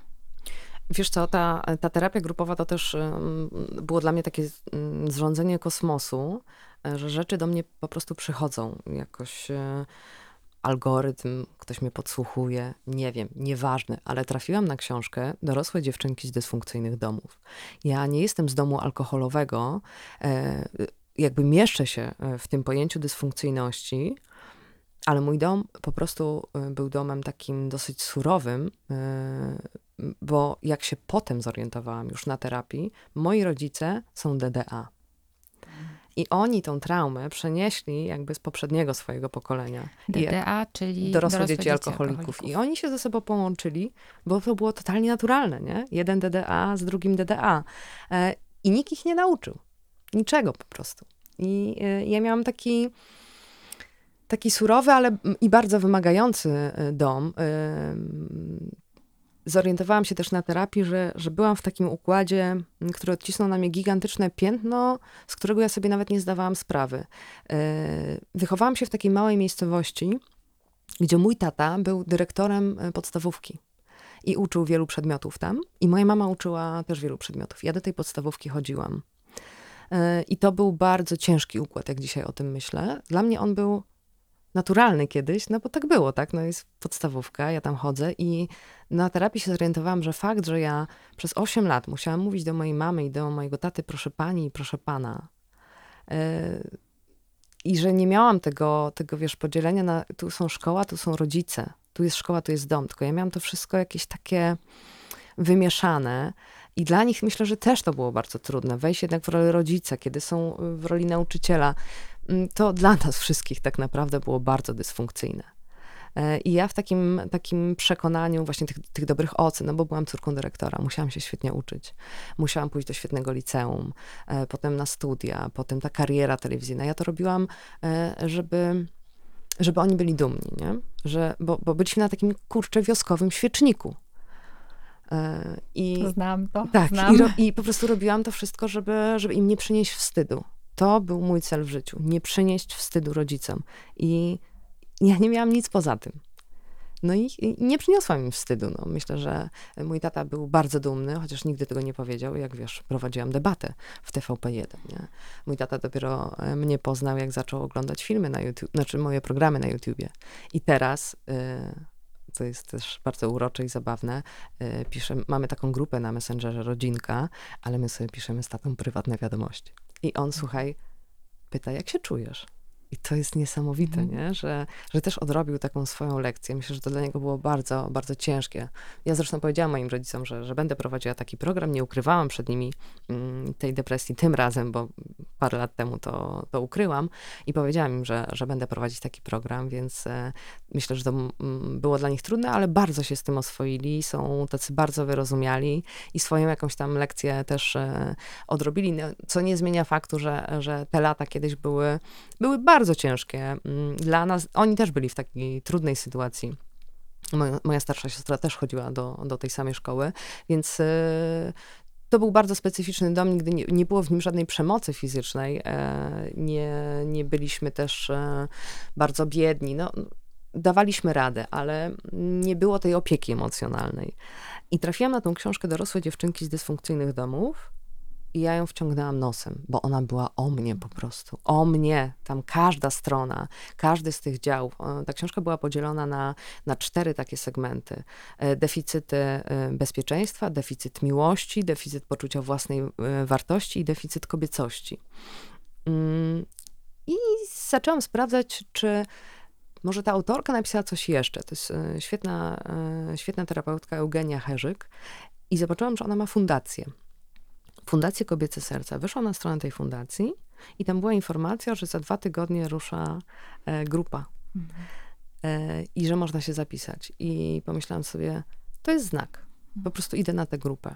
[SPEAKER 2] Wiesz co, ta, ta terapia grupowa to też było dla mnie takie zrządzenie kosmosu, że rzeczy do mnie po prostu przychodzą jakoś e, algorytm, ktoś mnie podsłuchuje, nie wiem, nieważne, ale trafiłam na książkę Dorosłe dziewczynki z dysfunkcyjnych domów. Ja nie jestem z domu alkoholowego, e, jakby mieszczę się e, w tym pojęciu dysfunkcyjności, ale mój dom po prostu e, był domem takim dosyć surowym, bo jak się potem zorientowałam już na terapii, moi rodzice są DDA. I oni tą traumę przenieśli jakby z poprzedniego swojego pokolenia.
[SPEAKER 1] DDA, czyli
[SPEAKER 2] dorosłe, dorosłe dzieci, alkoholików. alkoholików. I oni się ze sobą połączyli, bo to było totalnie naturalne, nie? Jeden DDA z drugim DDA. E, I nikt ich nie nauczył. Niczego po prostu. I e, ja miałam taki taki surowy, ale i bardzo wymagający e, dom zorientowałam się też na terapii, że, że byłam w takim układzie, który odcisnął na mnie gigantyczne piętno, z którego ja sobie nawet nie zdawałam sprawy. E, wychowałam się w takiej małej miejscowości, gdzie mój tata był dyrektorem e, podstawówki i uczył wielu przedmiotów tam. I moja mama uczyła też wielu przedmiotów. Ja do tej podstawówki chodziłam. E, I to był bardzo ciężki układ, jak dzisiaj o tym myślę. Dla mnie on był naturalny kiedyś, no bo tak było, tak? No jest podstawówka, ja tam chodzę i na terapii się zorientowałam, że fakt, że ja przez 8 lat musiałam mówić do mojej mamy i do mojego taty proszę pani i proszę pana yy, i że nie miałam tego, tego, wiesz, podzielenia na tu są szkoła, tu są rodzice, tu jest szkoła, tu jest dom, tylko ja miałam to wszystko jakieś takie wymieszane i dla nich myślę, że też to było bardzo trudne, wejść jednak w rolę rodzica, kiedy są w roli nauczyciela. Mm, to dla nas wszystkich tak naprawdę było bardzo dysfunkcyjne. E, I ja w takim, takim przekonaniu właśnie tych, tych dobrych ocen, no bo byłam córką dyrektora, musiałam się świetnie uczyć. Musiałam pójść do świetnego liceum, e, potem na studia, potem ta kariera telewizyjna. Ja to robiłam, e, żeby, żeby oni byli dumni, nie? Że, bo, bo byliśmy na takim, kurczę, wioskowym świeczniku.
[SPEAKER 1] I, Znam to.
[SPEAKER 2] Tak,
[SPEAKER 1] Znam.
[SPEAKER 2] I, ro, i po prostu robiłam to wszystko, żeby, żeby im nie przynieść wstydu. To był mój cel w życiu. Nie przynieść wstydu rodzicom. I ja nie miałam nic poza tym. No i, i nie przyniosłam im wstydu. No. Myślę, że mój tata był bardzo dumny, chociaż nigdy tego nie powiedział. Jak wiesz, prowadziłam debatę w TVP1. Nie? Mój tata dopiero e, mnie poznał, jak zaczął oglądać filmy na YouTube, znaczy moje programy na YouTubie. I teraz... Y to jest też bardzo urocze i zabawne. Y, pisze, mamy taką grupę na Messengerze Rodzinka, ale my sobie piszemy z tatą prywatne wiadomości. I on, słuchaj, pyta, jak się czujesz? I to jest niesamowite, mm. nie? Że, że też odrobił taką swoją lekcję. Myślę, że to dla niego było bardzo, bardzo ciężkie. Ja zresztą powiedziałam moim rodzicom, że, że będę prowadziła taki program. Nie ukrywałam przed nimi mm, tej depresji tym razem, bo parę lat temu to, to ukryłam i powiedziałam im, że, że będę prowadzić taki program, więc e, myślę, że to m, było dla nich trudne, ale bardzo się z tym oswoili. Są tacy bardzo wyrozumiali i swoją jakąś tam lekcję też e, odrobili, no, co nie zmienia faktu, że, że te lata kiedyś były, były bardzo bardzo ciężkie mm, dla nas. Oni też byli w takiej trudnej sytuacji. Moja, moja starsza siostra też chodziła do, do tej samej szkoły, więc e, to był bardzo specyficzny dom, nigdy nie, nie, było w nim żadnej przemocy fizycznej. E, nie, nie byliśmy też e, bardzo biedni. No, dawaliśmy radę, ale nie było tej opieki emocjonalnej. I trafiłam na tą książkę Dorosłe dziewczynki z dysfunkcyjnych domów i ja ją wciągnęłam nosem, bo ona była o mnie po prostu. O mnie. Tam każda strona, każdy z tych działów. Ta książka była podzielona na, na cztery takie segmenty. E, deficyty e, bezpieczeństwa, deficyt miłości, deficyt poczucia własnej e, wartości i deficyt kobiecości. Mm, I zaczęłam sprawdzać, czy może ta autorka napisała coś jeszcze. To jest świetna, świetna terapeutka Eugenia Herzyk. I zobaczyłam, że ona ma fundację. Fundację Kobiece Serca. Wyszłam na stronę tej fundacji i tam była informacja, że za dwa tygodnie rusza e, grupa mhm. e, i że można się zapisać. I pomyślałam sobie, to jest znak. Po prostu idę na tę grupę.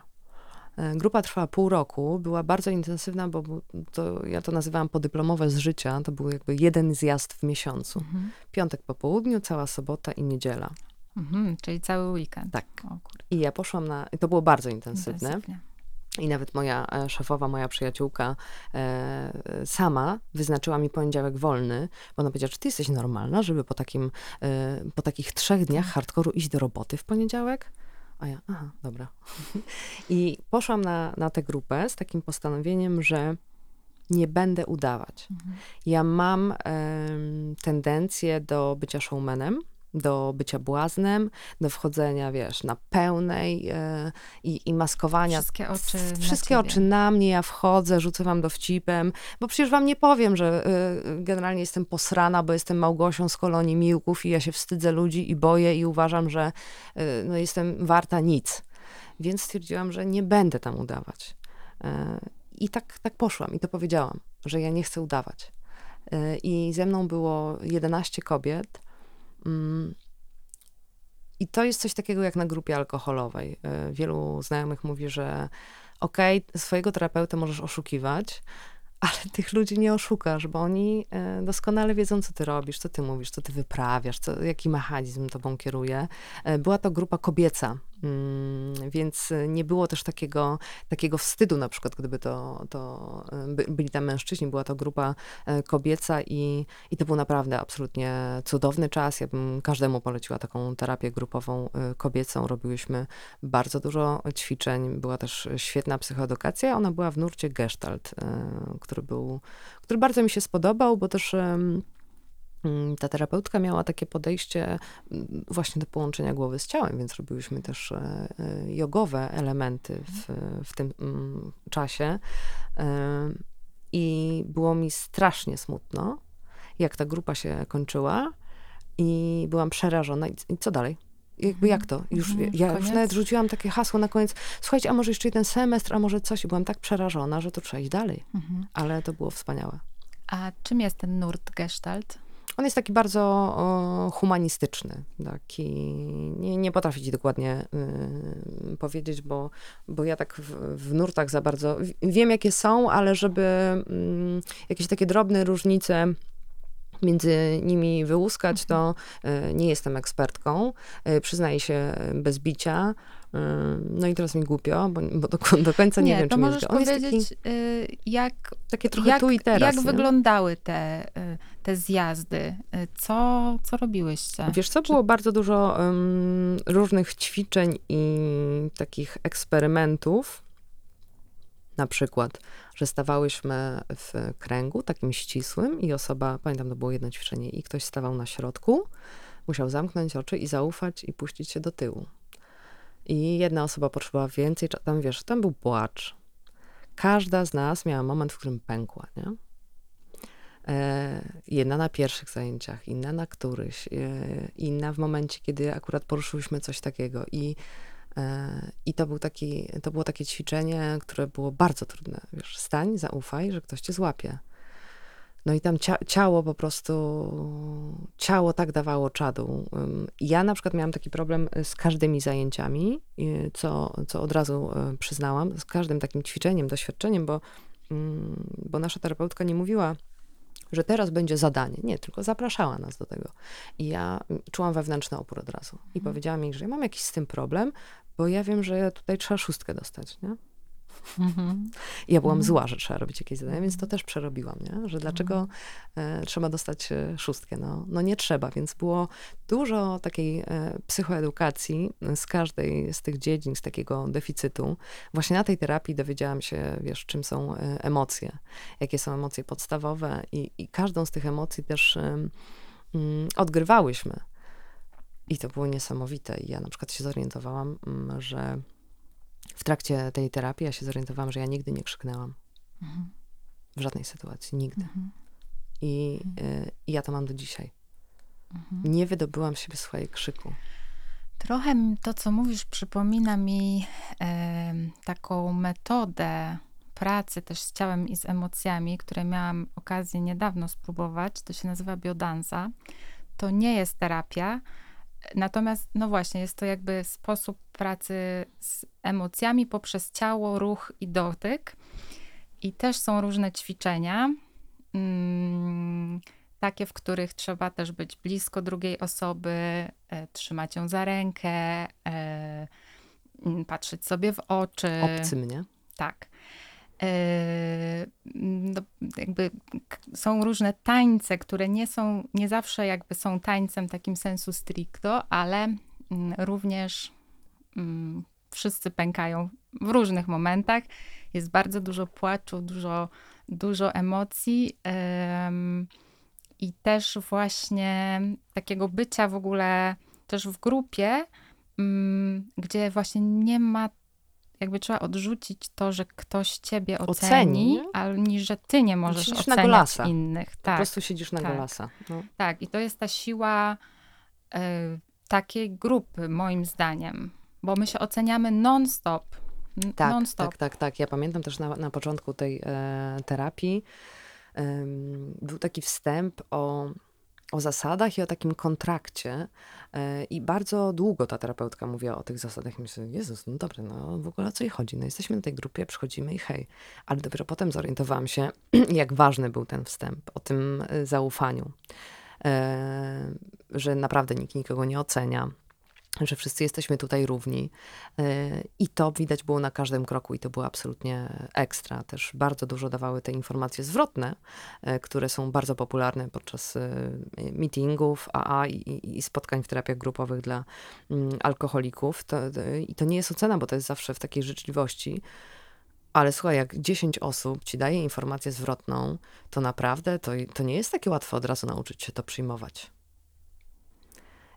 [SPEAKER 2] E, grupa trwała pół roku, była bardzo intensywna, bo to, ja to nazywałam podyplomowe z życia. To był jakby jeden zjazd w miesiącu. Mhm. Piątek po południu, cała sobota i niedziela.
[SPEAKER 1] Mhm, czyli cały weekend.
[SPEAKER 2] Tak. I ja poszłam na. To było bardzo intensywne. Intensywnie. I nawet moja e, szefowa, moja przyjaciółka e, sama wyznaczyła mi poniedziałek wolny, bo ona powiedziała, czy ty jesteś normalna, żeby po, takim, e, po takich trzech dniach tak. hardkoru iść do roboty w poniedziałek? A ja, aha, dobra. I poszłam na, na tę grupę z takim postanowieniem, że nie będę udawać. Mhm. Ja mam tendencję do bycia showmanem do bycia błaznem, do wchodzenia, wiesz, na pełnej e, i, i maskowania.
[SPEAKER 1] Wszystkie oczy
[SPEAKER 2] Wszystkie oczy na mnie, ja wchodzę, rzucę wam dowcipem, bo przecież wam nie powiem, że y, generalnie jestem posrana, bo jestem Małgosią z kolonii Miłków i ja się wstydzę ludzi i boję i uważam, że y, no, jestem warta nic. Więc stwierdziłam, że nie będę tam udawać. I tak, tak poszłam i to powiedziałam, że ja nie chcę udawać. I ze mną było 11 kobiet. I to jest coś takiego jak na grupie alkoholowej. E, wielu znajomych mówi, że okej, okay, swojego terapeutę możesz oszukiwać, ale tych ludzi nie oszukasz, bo oni e, doskonale wiedzą, co ty robisz, co ty mówisz, co ty wyprawiasz, co, jaki mechanizm tobą kieruje. E, była to grupa kobieca, więc nie było też takiego, takiego wstydu, na przykład, gdyby to, to e, byli tam mężczyźni, była to grupa kobieca i, i to był naprawdę absolutnie cudowny czas. Ja bym każdemu poleciła taką terapię grupową kobiecą. Robiłyśmy bardzo dużo ćwiczeń, była też świetna psychoedukacja. Ona była w nurcie gestalt, który był, który bardzo mi się spodobał, bo też mm, ta terapeutka miała takie podejście mm, właśnie do połączenia głowy z ciałem, więc robiłyśmy też e, e, jogowe elementy w, w tym mm, czasie. E, I było mi strasznie smutno, jak ta grupa się kończyła i byłam przerażona. I co dalej? jakby jak to? Już, mhm, ja już nawet rzuciłam takie hasło na koniec, słuchajcie, a może jeszcze jeden semestr, a może coś. I byłam tak przerażona, że to trzeba iść dalej. Mhm. Ale to było wspaniałe.
[SPEAKER 1] A czym jest ten nurt gestalt?
[SPEAKER 2] On jest taki bardzo o, humanistyczny. Taki, nie, nie potrafię ci dokładnie y, powiedzieć, bo, bo ja tak w, w, nurtach za bardzo wiem, jakie są, ale żeby y, jakieś takie drobne różnice między nimi wyłuskać, to e, nie jestem ekspertką. E, przyznaję się bez bicia. No i teraz mi głupio, bo, bo do, do, końca nie, nie wiem,
[SPEAKER 1] to
[SPEAKER 2] czy
[SPEAKER 1] możesz
[SPEAKER 2] On
[SPEAKER 1] powiedzieć, taki, jak,
[SPEAKER 2] takie trochę
[SPEAKER 1] jak,
[SPEAKER 2] tu i teraz.
[SPEAKER 1] Jak
[SPEAKER 2] nie?
[SPEAKER 1] wyglądały te, te zjazdy? Co, co robiłyście?
[SPEAKER 2] Wiesz co, było bardzo dużo um, różnych ćwiczeń i takich eksperymentów. Na przykład, że stawałyśmy w kręgu takim ścisłym i osoba, pamiętam, to było jedno ćwiczenie, i ktoś stawał na środku, musiał zamknąć oczy i zaufać i puścić się do tyłu. I jedna osoba potrzebowała więcej, tam wiesz, tam był płacz. Każda z nas miała moment, w którym pękła, nie? E, jedna na pierwszych zajęciach, inna na któryś, e, inna w momencie, kiedy akurat poruszyłyśmy coś takiego. I E, I to, był taki, to było takie ćwiczenie, które było bardzo trudne. Wiesz, stań, zaufaj, że ktoś cię złapie. No i tam cia ciało po prostu, ciało tak dawało czadu. Ja na przykład miałam taki problem z każdymi zajęciami, co, co od razu e, przyznałam, z każdym takim ćwiczeniem, doświadczeniem, bo, bo nasza terapeutka nie mówiła, że teraz będzie zadanie. Nie, tylko zapraszała nas do tego. I ja czułam wewnętrzny opór od razu. I mhm. powiedziała mi, że ja mam jakiś z tym problem, bo ja wiem, że tutaj trzeba szóstkę dostać, nie? Mhm. Ja byłam mhm. zła, że trzeba robić jakieś zadania, więc to też przerobiłam, nie? że dlaczego mhm. e, trzeba dostać e, szóstkę. No, no nie trzeba, więc było dużo takiej e, psychoedukacji z każdej z tych dziedzin, z takiego deficytu. Właśnie na tej terapii dowiedziałam się, wiesz, czym są emocje, jakie są emocje podstawowe i, i każdą z tych emocji też mm, odgrywałyśmy. I to było niesamowite. I ja na przykład się zorientowałam, mm, że w trakcie tej terapii ja się zorientowałam, że ja nigdy nie krzyknęłam. Mhm. W żadnej sytuacji, nigdy. Mhm. I, mhm. y, I ja to mam do dzisiaj. Mhm. Nie wydobyłam siebie swojej krzyku.
[SPEAKER 1] Trochę to, co mówisz, przypomina mi e, taką metodę pracy też z ciałem i z emocjami, które miałam okazję niedawno spróbować. To się nazywa biodanza. To nie jest terapia, Natomiast, no właśnie, jest to jakby sposób pracy z emocjami poprzez ciało, ruch i dotyk. I też są różne ćwiczenia, mm, takie, w których trzeba też być blisko drugiej osoby, e, trzymać ją za rękę, e, patrzeć sobie w oczy.
[SPEAKER 2] Obcym, nie?
[SPEAKER 1] Tak. E, no, jakby są różne tańce, które nie są, nie zawsze jakby są tańcem takim sensu stricto, ale mm, również mm, wszyscy pękają w różnych momentach. Jest bardzo dużo płaczu, dużo, dużo emocji i też właśnie takiego bycia w ogóle też w grupie, mm, gdzie właśnie nie ma jakby trzeba odrzucić to, że ktoś ciebie oceni, oceni ale że ty nie możesz siedzisz oceniać na golasa. innych.
[SPEAKER 2] Tak, po prostu siedzisz na tak. golasa. No.
[SPEAKER 1] Tak, i to jest ta siła y, takiej grupy, moim zdaniem, bo my się oceniamy non-stop.
[SPEAKER 2] Tak,
[SPEAKER 1] non-stop.
[SPEAKER 2] tak, tak, tak. Ja pamiętam też na, na początku tej e, terapii, był taki wstęp o o zasadach i o takim kontrakcie. E, I bardzo długo ta terapeutka mówiła o tych zasadach. I myślę, Jezus, no dobra, no w ogóle o co jej chodzi? No jesteśmy na tej grupie, przychodzimy i hej. Ale dopiero potem zorientowałam się, jak ważny był ten wstęp, o tym e, zaufaniu. E, że naprawdę nikt nikogo nie ocenia, że wszyscy jesteśmy tutaj równi. E, I to widać było na każdym kroku, i to było absolutnie ekstra. Też bardzo dużo dawały te informacje zwrotne, e, które są bardzo popularne podczas e, meetingów AA i, spotkań w terapiach grupowych dla mm, alkoholików. I to nie jest ocena, bo to jest zawsze w takiej życzliwości. Ale słuchaj, jak 10 osób ci daje informację zwrotną, to naprawdę to, to nie jest takie łatwe od razu nauczyć się to przyjmować.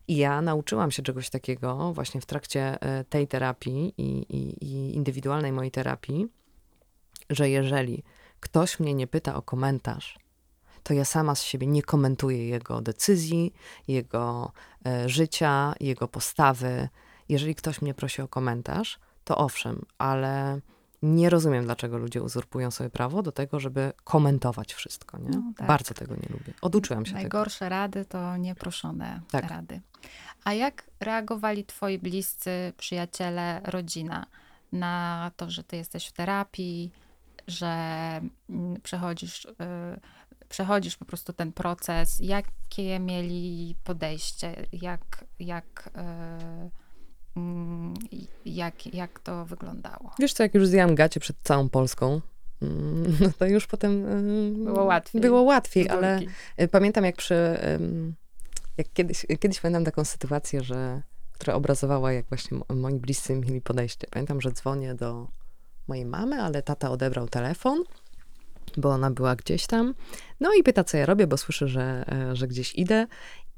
[SPEAKER 2] I ja nauczyłam się czegoś takiego właśnie w trakcie e, tej terapii i, i, i indywidualnej mojej terapii, że jeżeli ktoś mnie nie pyta o komentarz, to ja sama z siebie nie komentuję jego decyzji, jego e, życia, jego postawy. Jeżeli ktoś mnie prosi o komentarz, to owszem, ale nie rozumiem, dlaczego ludzie uzurpują sobie prawo do tego, żeby komentować wszystko. Nie? No, tak. Bardzo tego nie lubię. Oduczyłam się
[SPEAKER 1] Najgorsze
[SPEAKER 2] tego.
[SPEAKER 1] rady to nieproszone tak. rady. A jak reagowali twoi bliscy, przyjaciele, rodzina na to, że ty jesteś w terapii, że mm, przechodzisz, yy, przechodzisz po prostu ten proces? Jakie mieli podejście? Jak, jak Mm, jak, jak to wyglądało?
[SPEAKER 2] Wiesz co, jak już zjadłam gacie przed całą Polską, mm, no to już potem
[SPEAKER 1] było łatwiej.
[SPEAKER 2] Było łatwiej, ale y, pamiętam jak przy, jak kiedyś, kiedyś pamiętam taką sytuację, że, która obrazowała jak właśnie moi bliscy mieli podejście. Pamiętam, że dzwonię do mojej mamy, ale tata odebrał telefon, bo ona była gdzieś tam. No i pyta, co ja robię, bo słyszę, że, e, że gdzieś idę.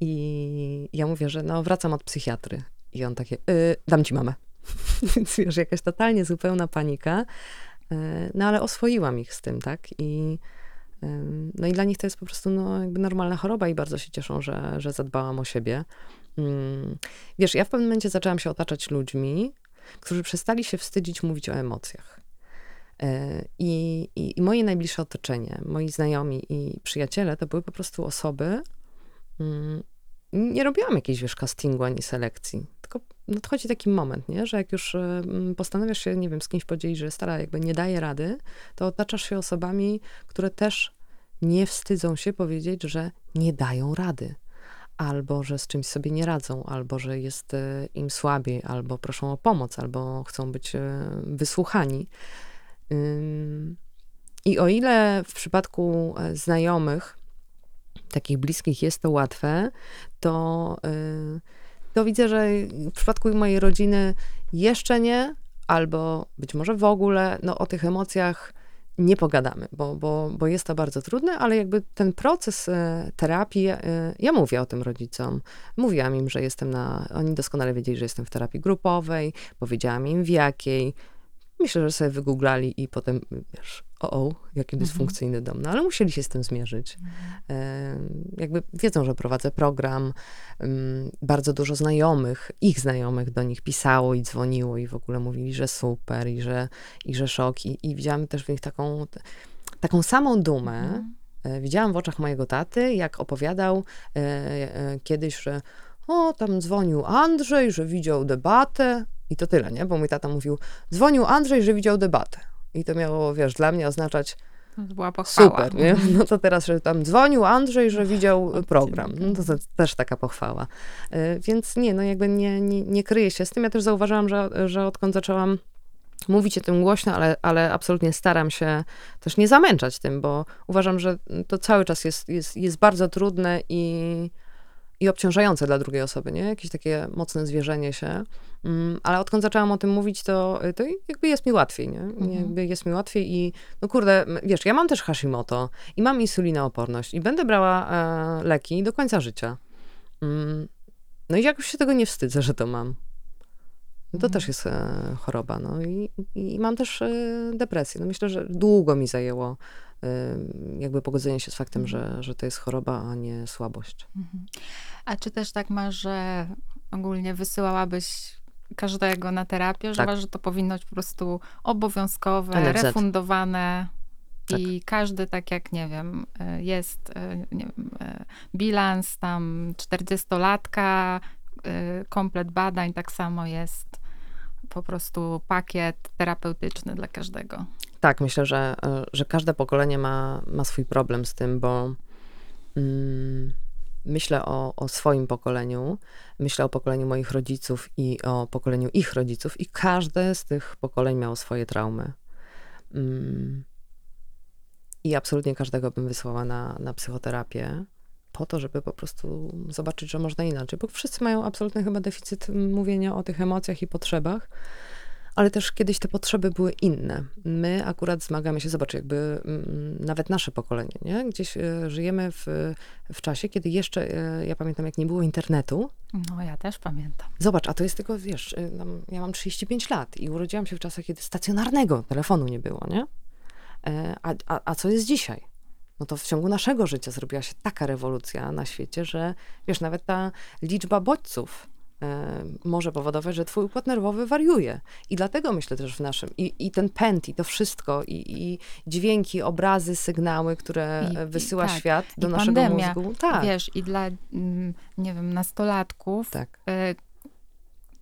[SPEAKER 2] I ja mówię, że no wracam od psychiatry. I on takie, y, dam ci mamę. Więc wiesz, jakaś totalnie zupełna panika. Y, no ale oswoiłam ich z tym, tak? I, y, no i dla nich to jest po prostu no, jakby normalna choroba i bardzo się cieszą, że, że zadbałam o siebie. Mm, wiesz, ja w pewnym momencie zaczęłam się otaczać ludźmi, którzy przestali się wstydzić mówić o emocjach. I, i, I, moje najbliższe otoczenie, moi znajomi i przyjaciele to były po prostu osoby, mm, nie robiłam jakiejś, wiesz, castingu ani selekcji. Nadchodzi taki moment, nie? że jak już postanawiasz się, nie wiem, z kimś podzielić, że stara jakby nie daje rady, to otaczasz się osobami, które też nie wstydzą się powiedzieć, że nie dają rady. Albo, że z czymś sobie nie radzą, albo, że jest e, im słabiej, albo proszą o pomoc, albo chcą być e, wysłuchani. I o ile w przypadku e, znajomych, takich bliskich jest to łatwe, to, to widzę, że w przypadku mojej rodziny jeszcze nie, albo być może w ogóle, no o tych emocjach nie pogadamy, bo, bo, bo jest to bardzo trudne, ale jakby ten proces e, terapii, e, ja mówię o tym rodzicom. Mówiłam im, że jestem na, oni doskonale wiedzieli, że jestem w terapii grupowej, powiedziałam im w jakiej. Myślę, że sobie wygooglali i potem, wiesz, o, o jaki mhm. dysfunkcyjny dom. No ale musieli się z tym zmierzyć. Mhm. jakby wiedzą, że prowadzę program. bardzo dużo znajomych, ich znajomych do nich pisało i dzwoniło i w ogóle mówili, że super i że, i że szok. I, i widziałam też w nich taką, taką samą dumę. Mhm. E, widziałam w oczach mojego taty, jak opowiadał e, e, kiedyś, że o, tam dzwonił Andrzej, że widział debatę. I to tyle, nie? Bo mój tata mówił, dzwonił Andrzej, że widział debatę. I to miało, wiesz, dla mnie oznaczać
[SPEAKER 1] była pochwała.
[SPEAKER 2] Super, nie? No to teraz, że tam dzwonił Andrzej, że widział program. No to, to też taka pochwała. E, więc nie, no jakby nie, nie, nie kryję się z tym. Ja też zauważyłam, że, że odkąd zaczęłam mówić o tym głośno, ale, ale absolutnie staram się też nie zamęczać tym, bo uważam, że to cały czas jest, jest, jest bardzo trudne i i obciążające dla drugiej osoby, nie? Jakieś takie mocne zwierzenie się. Mm, ale odkąd zaczęłam o tym mówić, to, to jakby jest mi łatwiej, nie? Mhm. Jakby jest mi łatwiej i no kurde, wiesz, ja mam też Hashimoto i mam insulinooporność i będę brała e, leki do końca życia. Mm, no i jakoś się tego nie wstydzę, że to mam. No to mhm. też jest e, choroba, no i, i mam też e, depresję. No myślę, że długo mi zajęło jakby pogodzenie się z faktem, mhm. że, że to jest choroba, a nie słabość. Mhm.
[SPEAKER 1] A czy też tak masz, że ogólnie wysyłałabyś każdego na terapię, że tak. uważasz, że to powinno być po prostu obowiązkowe, NFZ. refundowane tak. i każdy tak jak, nie wiem, e, jest e, nie wiem, e, bilans tam 40-latka, komplet badań, tak samo jest po prostu pakiet terapeutyczny dla każdego.
[SPEAKER 2] Tak, myślę, że, e, że każde pokolenie ma, ma swój problem z tym, bo mm, myślę o, o swoim pokoleniu, myślę o pokoleniu moich rodziców i o pokoleniu ich rodziców, i każde z tych pokoleń miało swoje traumy. Mm, I absolutnie każdego bym wysłała na, na psychoterapię po to, żeby po prostu zobaczyć, że można inaczej, bo wszyscy mają absolutny chyba deficyt mówienia o tych emocjach i potrzebach ale też kiedyś te potrzeby były inne. My akurat zmagamy się, zobacz, jakby mm, nawet nasze pokolenie, nie? Gdzieś e, żyjemy w, w czasie, kiedy jeszcze, e, ja pamiętam, jak nie było internetu.
[SPEAKER 1] No, ja też pamiętam.
[SPEAKER 2] Zobacz, a to jest tylko, wiesz, e, ja mam 35 lat i urodziłam się w czasach, kiedy stacjonarnego telefonu nie było, nie? A, a, a co jest dzisiaj? no to w ciągu naszego życia zrobiła się taka rewolucja na świecie, że wiesz, nawet ta liczba bodźców może powodować, że twój układ nerwowy wariuje. I dlatego myślę też w naszym, i, i ten pęd, i to wszystko, i, i dźwięki, obrazy, sygnały, które I, wysyła tak. świat do naszego pandemia, mózgu.
[SPEAKER 1] Tak. Wiesz, i dla, mm, nie wiem, nastolatków, tak. E,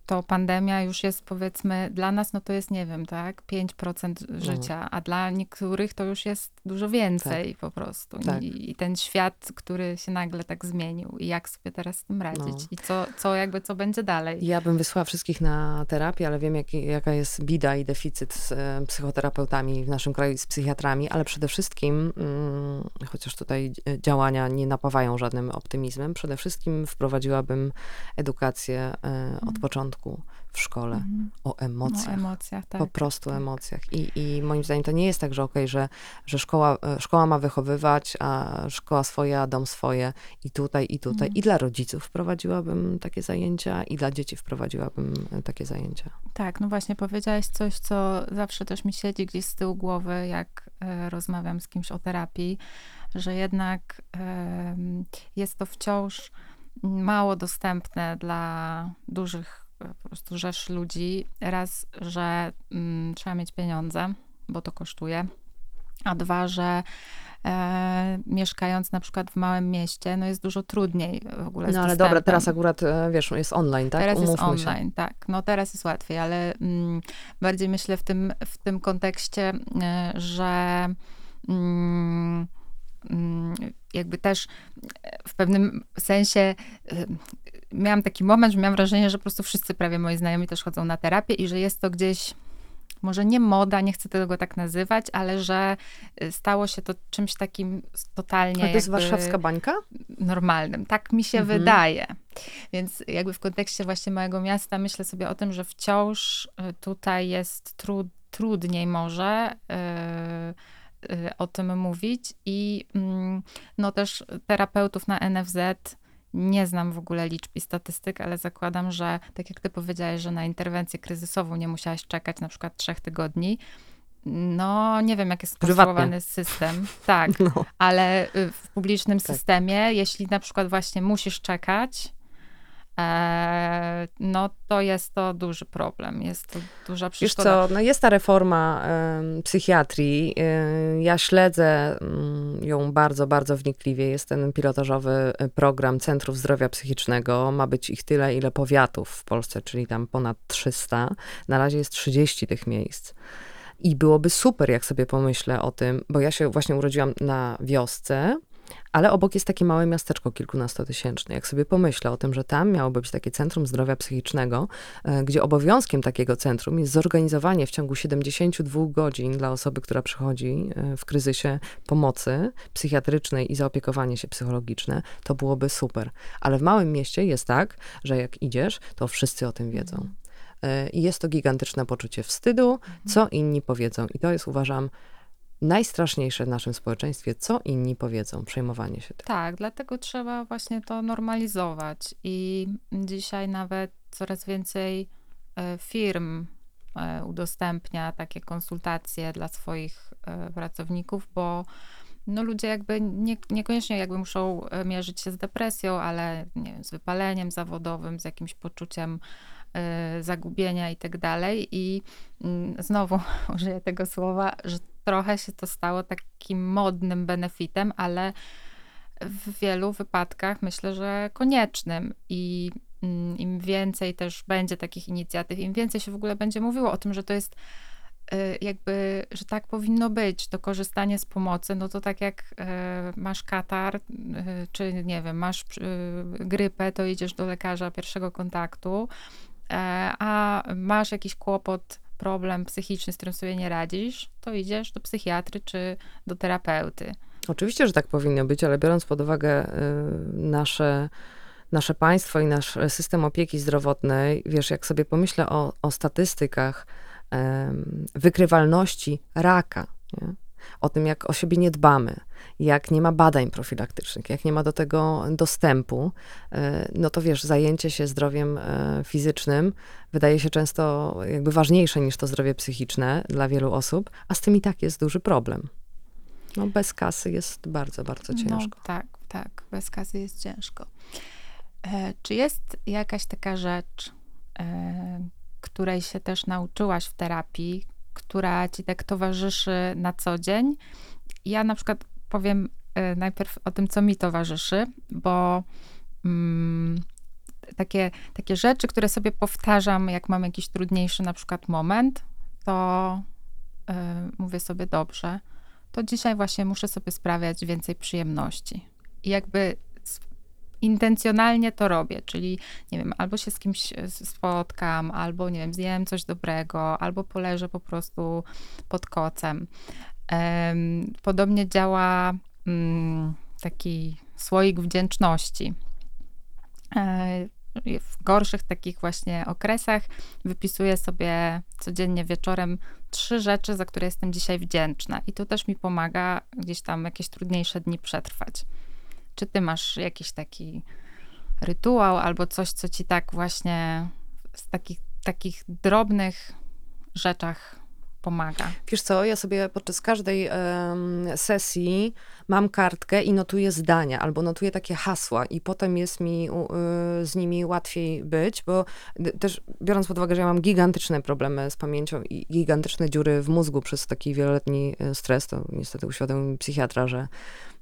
[SPEAKER 1] to pandemia już jest powiedzmy, dla nas no to jest, nie wiem, tak, 5% no. życia, no. a dla niektórych to już jest dużo więcej tak. po prostu. Tak. I, I, ten świat, który się nagle tak zmienił i jak sobie teraz z tym radzić no. i co, co jakby, co będzie dalej.
[SPEAKER 2] Ja bym wysłała wszystkich na terapię, ale wiem jak, jaka jest bida i deficyt z e, psychoterapeutami w naszym kraju, z psychiatrami, ale przede wszystkim, mm, chociaż tutaj działania nie napawają żadnym optymizmem, przede wszystkim wprowadziłabym edukację e, od mhm. początku w szkole, mhm. o emocjach. O emocjach, tak. Po prostu tak. emocjach. I, I moim zdaniem to nie jest tak, że okej, okay, że, że szkoła, e, szkoła ma wychowywać, a szkoła swoje, a dom swoje i tutaj, i tutaj. Mhm. I dla rodziców wprowadziłabym takie zajęcia, i dla dzieci wprowadziłabym e, takie zajęcia.
[SPEAKER 1] Tak, no właśnie powiedziałaś coś, co zawsze też mi siedzi gdzieś z tyłu głowy, jak e, rozmawiam z kimś o terapii, że jednak jest to wciąż mało dostępne dla dużych po prostu rzesz ludzi. Raz, że mm, trzeba mieć pieniądze, bo to kosztuje, a dwa, że e, mieszkając na przykład w małym mieście, no jest dużo trudniej w ogóle
[SPEAKER 2] No ale dobra, teraz akurat, e, wiesz, jest online, tak?
[SPEAKER 1] Teraz Umówmy jest online, się. tak. No teraz jest łatwiej, ale mm, bardziej myślę w tym, w tym kontekście, e, że mm jakby też w pewnym sensie e, miałam taki moment, że miałam wrażenie, że po prostu wszyscy prawie moi znajomi też chodzą na terapię i że jest to gdzieś może nie moda, nie chcę tego tak nazywać, ale że y, stało się to czymś takim totalnie.
[SPEAKER 2] A to jest warszawska bańka?
[SPEAKER 1] Normalnym. Tak mi się mhm. wydaje. Więc jakby w kontekście właśnie mojego miasta myślę sobie o tym, że wciąż y, tutaj jest trud, trudniej może. Yy, o tym mówić i mm, no też terapeutów na NFZ nie znam w ogóle liczb i statystyk, ale zakładam, że tak jak ty powiedziałeś, że na interwencję kryzysową nie musiałaś czekać na przykład trzech tygodni. No, nie wiem, jak jest skonstruowany system. Tak, no. ale y, w publicznym tak. systemie, jeśli na przykład właśnie musisz czekać, no to jest to duży problem, jest to duża przeszkoda.
[SPEAKER 2] Wiesz co, no jest ta reforma y, psychiatrii, y, ja śledzę y, ją bardzo, bardzo wnikliwie, jest ten pilotażowy y, program Centrów Zdrowia Psychicznego, ma być ich tyle, ile powiatów w Polsce, czyli tam ponad 300, na razie jest 30 tych miejsc. I byłoby super, jak sobie pomyślę o tym, bo ja się właśnie urodziłam na wiosce, ale obok jest takie małe miasteczko kilkunastotysięczne. Jak sobie pomyślę o tym, że tam miałoby być takie centrum zdrowia psychicznego, e, gdzie obowiązkiem takiego centrum jest zorganizowanie w ciągu 72 godzin dla osoby, która przychodzi e, w kryzysie pomocy psychiatrycznej i zaopiekowanie się psychologiczne, to byłoby super. Ale w małym mieście jest tak, że jak idziesz, to wszyscy o tym wiedzą. E, I jest to gigantyczne poczucie wstydu, co inni powiedzą. I to jest, uważam, najstraszniejsze w naszym społeczeństwie, co inni powiedzą, przejmowanie się tym.
[SPEAKER 1] Tak, dlatego trzeba właśnie to normalizować. I dzisiaj nawet coraz więcej e, firm e, udostępnia takie konsultacje dla swoich e, pracowników, bo no ludzie jakby nie, niekoniecznie jakby muszą mierzyć się z depresją, ale nie wiem, z wypaleniem zawodowym, z jakimś poczuciem zagubienia i tak dalej. I mm, znowu użyję tego słowa, że trochę się to stało takim modnym benefitem, ale w wielu wypadkach myślę, że koniecznym. I mm, im więcej też będzie takich inicjatyw, im więcej się w ogóle będzie mówiło o tym, że to jest y, jakby, że tak powinno być, to korzystanie z pomocy, no to tak jak y, masz katar, y, czy nie wiem, masz grypę, to idziesz do lekarza pierwszego kontaktu, a masz jakiś kłopot problem psychiczny, z którym sobie nie radzisz, to idziesz do psychiatry czy do terapeuty.
[SPEAKER 2] Oczywiście, że tak powinno być, ale biorąc pod uwagę y, nasze, nasze państwo i nasz system opieki zdrowotnej, wiesz, jak sobie pomyślę o, o statystykach wykrywalności raka, nie? O tym, jak o siebie nie dbamy, jak nie ma badań profilaktycznych, jak nie ma do tego dostępu, e, no to wiesz, zajęcie się zdrowiem e, fizycznym wydaje się często jakby ważniejsze niż to zdrowie psychiczne dla wielu osób, a z tym i tak jest duży problem. No bez kasy jest bardzo, bardzo no ciężko.
[SPEAKER 1] No, tak, tak, bez kasy jest ciężko. E, czy jest jakaś taka rzecz, e, której się też nauczyłaś w terapii, która ci tak towarzyszy na co dzień. Ja na przykład powiem y, najpierw o tym, co mi towarzyszy, bo mm, takie, takie rzeczy, które sobie powtarzam, jak mam jakiś trudniejszy na przykład moment, to y, mówię sobie dobrze, to dzisiaj właśnie muszę sobie sprawiać więcej przyjemności. I jakby intencjonalnie to robię, czyli nie wiem, albo się z kimś spotkam, albo nie wiem, zjem coś dobrego, albo poleżę po prostu pod kocem. Podobnie działa mm, taki słoik wdzięczności. E, w gorszych takich właśnie okresach wypisuję sobie codziennie wieczorem trzy rzeczy, za które jestem dzisiaj wdzięczna. I to też mi pomaga gdzieś tam jakieś trudniejsze dni przetrwać. Czy ty masz jakiś taki rytuał albo coś, co ci tak właśnie z takich, takich drobnych rzeczach pomaga?
[SPEAKER 2] Wiesz co, ja sobie podczas każdej um, sesji mam kartkę i notuję zdania, albo notuję takie hasła i potem jest mi y, z nimi łatwiej być, bo też biorąc pod uwagę, że ja mam gigantyczne problemy z pamięcią i gigantyczne dziury w mózgu przez taki wieloletni y, stres, to niestety uświadomił mi psychiatra, że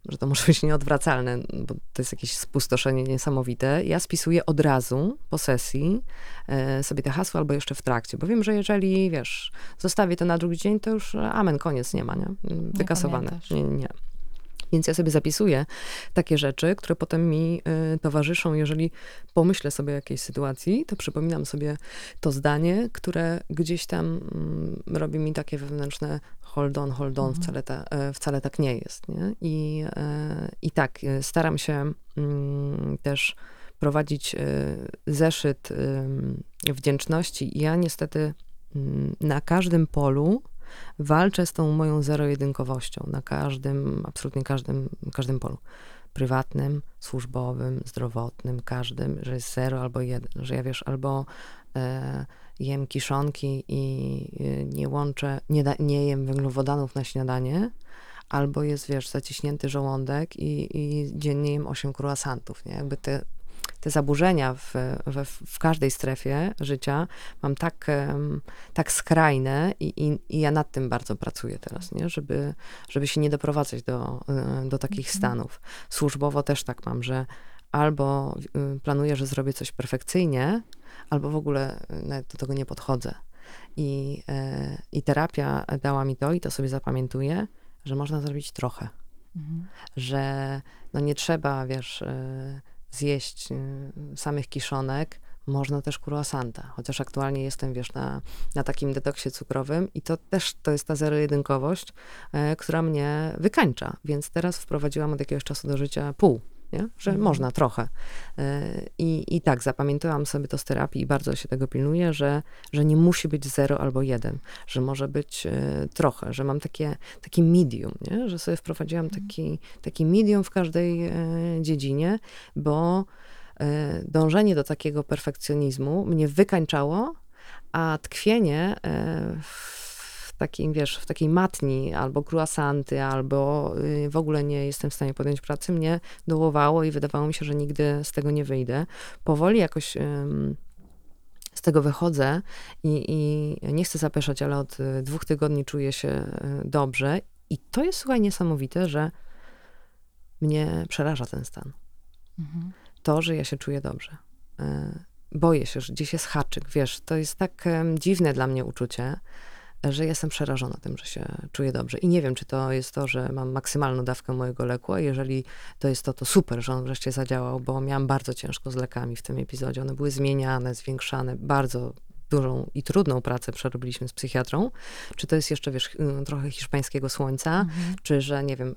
[SPEAKER 2] że to może być nieodwracalne, bo to jest jakieś spustoszenie niesamowite. Ja spisuję od razu po sesji e, sobie te hasła albo jeszcze w trakcie, bo wiem, że jeżeli, wiesz, zostawię to na drugi dzień, to już amen, koniec, nie ma, nie? Wykasowane. Nie, nie, nie. Więc ja sobie zapisuję takie rzeczy, które potem mi y, towarzyszą. Jeżeli pomyślę sobie o jakiejś sytuacji, to przypominam sobie to zdanie, które gdzieś tam y, robi mi takie wewnętrzne hold on, hold on, mhm. wcale, ta, y, wcale tak nie jest. Nie? I, e, I tak, e, staram się mm, też prowadzić zeszyt wdzięczności. Ja niestety mm, na każdym polu walczę z tą moją zero-jedynkowością na każdym, absolutnie każdym, każdym polu. Prywatnym, służbowym, zdrowotnym, każdym, że jest zero albo jeden, że ja wiesz, albo e, jem kiszonki i e, nie łączę, nie, da, nie jem węglowodanów na śniadanie, albo jest, wiesz, zaciśnięty żołądek i, i dziennie jem 8 croissantów, nie? Jakby te te zaburzenia w, w, w każdej strefie życia mam tak, tak skrajne i, i, i, ja nad tym bardzo pracuję teraz, nie? Żeby, żeby się nie doprowadzać do, e, do takich mhm. stanów. Służbowo też tak mam, że albo y, planuję, że zrobię coś perfekcyjnie, albo w ogóle y, do tego nie podchodzę. I, e, I terapia dała mi to, i to sobie zapamiętuję, że można zrobić trochę. Mhm. Że no nie trzeba, wiesz, e, zjeść y, samych kiszonek, można też croissanta, chociaż aktualnie jestem, wiesz, na, na takim detoksie cukrowym i to też to jest ta zero-jedynkowość, e, która mnie wykańcza, więc teraz wprowadziłam od jakiegoś czasu do życia pół nie? że mhm. można trochę. E, I, I tak, zapamiętałam sobie to z terapii i bardzo się tego pilnuję, że, że nie musi być zero albo jeden, że może być e, trochę, że mam takie, taki medium, nie? że sobie wprowadziłam mhm. taki, taki medium w każdej e, dziedzinie, bo dążenie do takiego perfekcjonizmu mnie wykańczało, a tkwienie w takim, wiesz, w takiej matni, albo croissanty, albo y, w ogóle nie jestem w stanie podjąć pracy, mnie dołowało i wydawało mi się, że nigdy z tego nie wyjdę. Powoli jakoś z tego wychodzę i, i nie chcę zapeszać, ale od y, dwóch tygodni czuję się y, dobrze i to jest, słuchaj, niesamowite, że mnie przeraża ten stan. Mhm. To, że ja się czuję dobrze. Boję się, że gdzieś jest haczyk, wiesz, to jest tak dziwne dla mnie uczucie, że jestem przerażona tym, że się czuję dobrze. I nie wiem, czy to jest to, że mam maksymalną dawkę mojego leku, a jeżeli to jest to, to super, że on wreszcie zadziałał, bo miałam bardzo ciężko z lekami w tym epizodzie. One były zmieniane, zwiększane, bardzo dużą i trudną pracę przerobiliśmy z psychiatrą. Czy to jest jeszcze, wiesz, y, trochę hiszpańskiego słońca, mhm. czy że, nie wiem,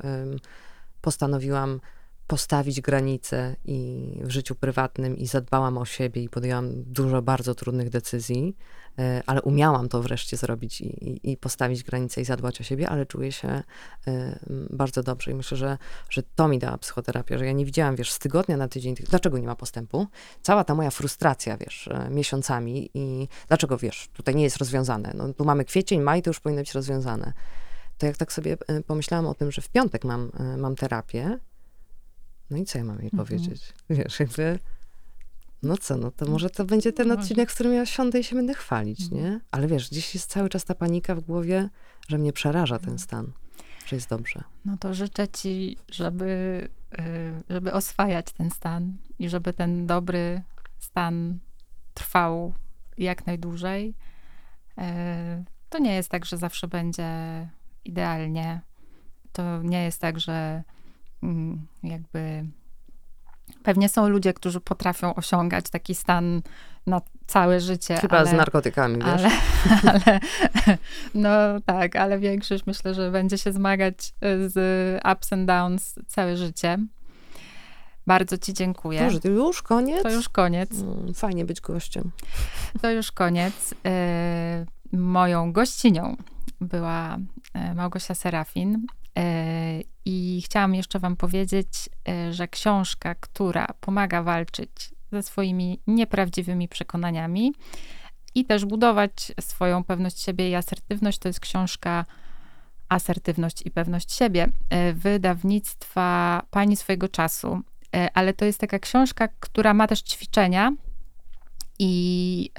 [SPEAKER 2] postanowiłam postawić granice i w życiu prywatnym i zadbałam o siebie i podjęłam dużo bardzo trudnych decyzji, e, ale umiałam to wreszcie zrobić i, i, i postawić granice i zadbać o siebie, ale czuję się e, bardzo dobrze i myślę, że, że to mi dała psychoterapia, że ja nie widziałam, wiesz, z tygodnia na tydzień, dlaczego nie ma postępu? Cała ta moja frustracja, wiesz, e, miesiącami i dlaczego, wiesz, tutaj nie jest rozwiązane? No, tu mamy kwiecień, maj, to już powinno być rozwiązane. To jak tak sobie pomyślałam o tym, że w piątek mam, mam terapię, no i co ja mam jej mhm. powiedzieć? Wiesz, jakby, no co, no to może to będzie ten no odcinek, z którym ja siądę i się będę chwalić, mhm. nie? Ale wiesz, gdzieś jest cały czas ta panika w głowie, że mnie przeraża ten stan, że jest dobrze.
[SPEAKER 1] No to życzę ci, żeby, y, żeby oswajać ten stan i żeby ten dobry stan trwał jak najdłużej. Y, to nie jest tak, że zawsze będzie idealnie. To nie jest tak, że jakby pewnie są ludzie, którzy potrafią osiągać taki stan na całe życie.
[SPEAKER 2] Chyba ale, z narkotykami, wiesz?
[SPEAKER 1] Ale, ale, no tak, ale większość myślę, że będzie się zmagać z ups and downs całe życie. Bardzo ci dziękuję.
[SPEAKER 2] Boże, to już koniec?
[SPEAKER 1] To już koniec.
[SPEAKER 2] Mm, fajnie być gościem.
[SPEAKER 1] To już koniec. E, moją gościnią była e, Małgosia Serafin, E, I chciałam jeszcze Wam powiedzieć, e, że książka, która pomaga walczyć ze swoimi nieprawdziwymi przekonaniami i też budować swoją pewność siebie i asertywność, to jest książka Asertywność i pewność siebie e, wydawnictwa Pani swojego czasu. Ale to jest taka książka, która ma też ćwiczenia, i,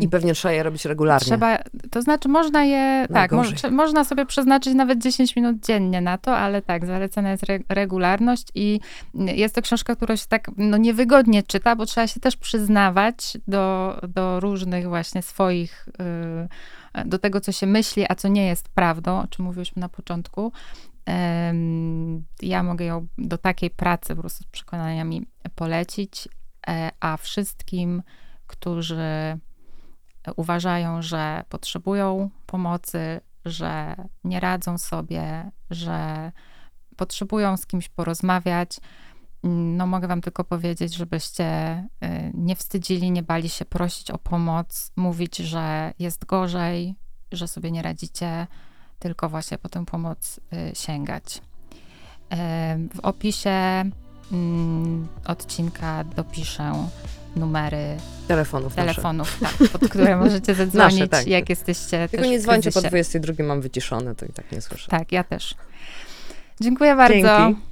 [SPEAKER 2] I pewnie trzeba je robić regularnie.
[SPEAKER 1] Trzeba, to znaczy można je, tak, mo, można sobie przeznaczyć nawet 10 minut dziennie na to, ale tak, zalecana jest re, regularność i jest to książka, którą się tak no, niewygodnie czyta, bo trzeba się też przyznawać do, do różnych właśnie swoich, y, do tego, co się myśli, a co nie jest prawdą, o czym mówiliśmy na początku. Ja mogę ją do takiej pracy po prostu z przekonaniami polecić, a wszystkim, którzy uważają, że potrzebują pomocy, że nie radzą sobie, że potrzebują z kimś porozmawiać, no mogę wam tylko powiedzieć, żebyście y, nie wstydzili, nie bali się prosić o pomoc, mówić, że jest gorzej, że sobie nie radzicie, tylko właśnie po tę pomoc y, sięgać. W opisie odcinka dopiszę numery
[SPEAKER 2] telefonów,
[SPEAKER 1] telefonów tak, pod które możecie zadzwonić, nasze, tak. jak jesteście
[SPEAKER 2] Tylko nie dzwońcie po 22, mam wyciszone, to i tak nie słyszę.
[SPEAKER 1] Tak, ja też. Dziękuję bardzo.
[SPEAKER 2] Dzięki.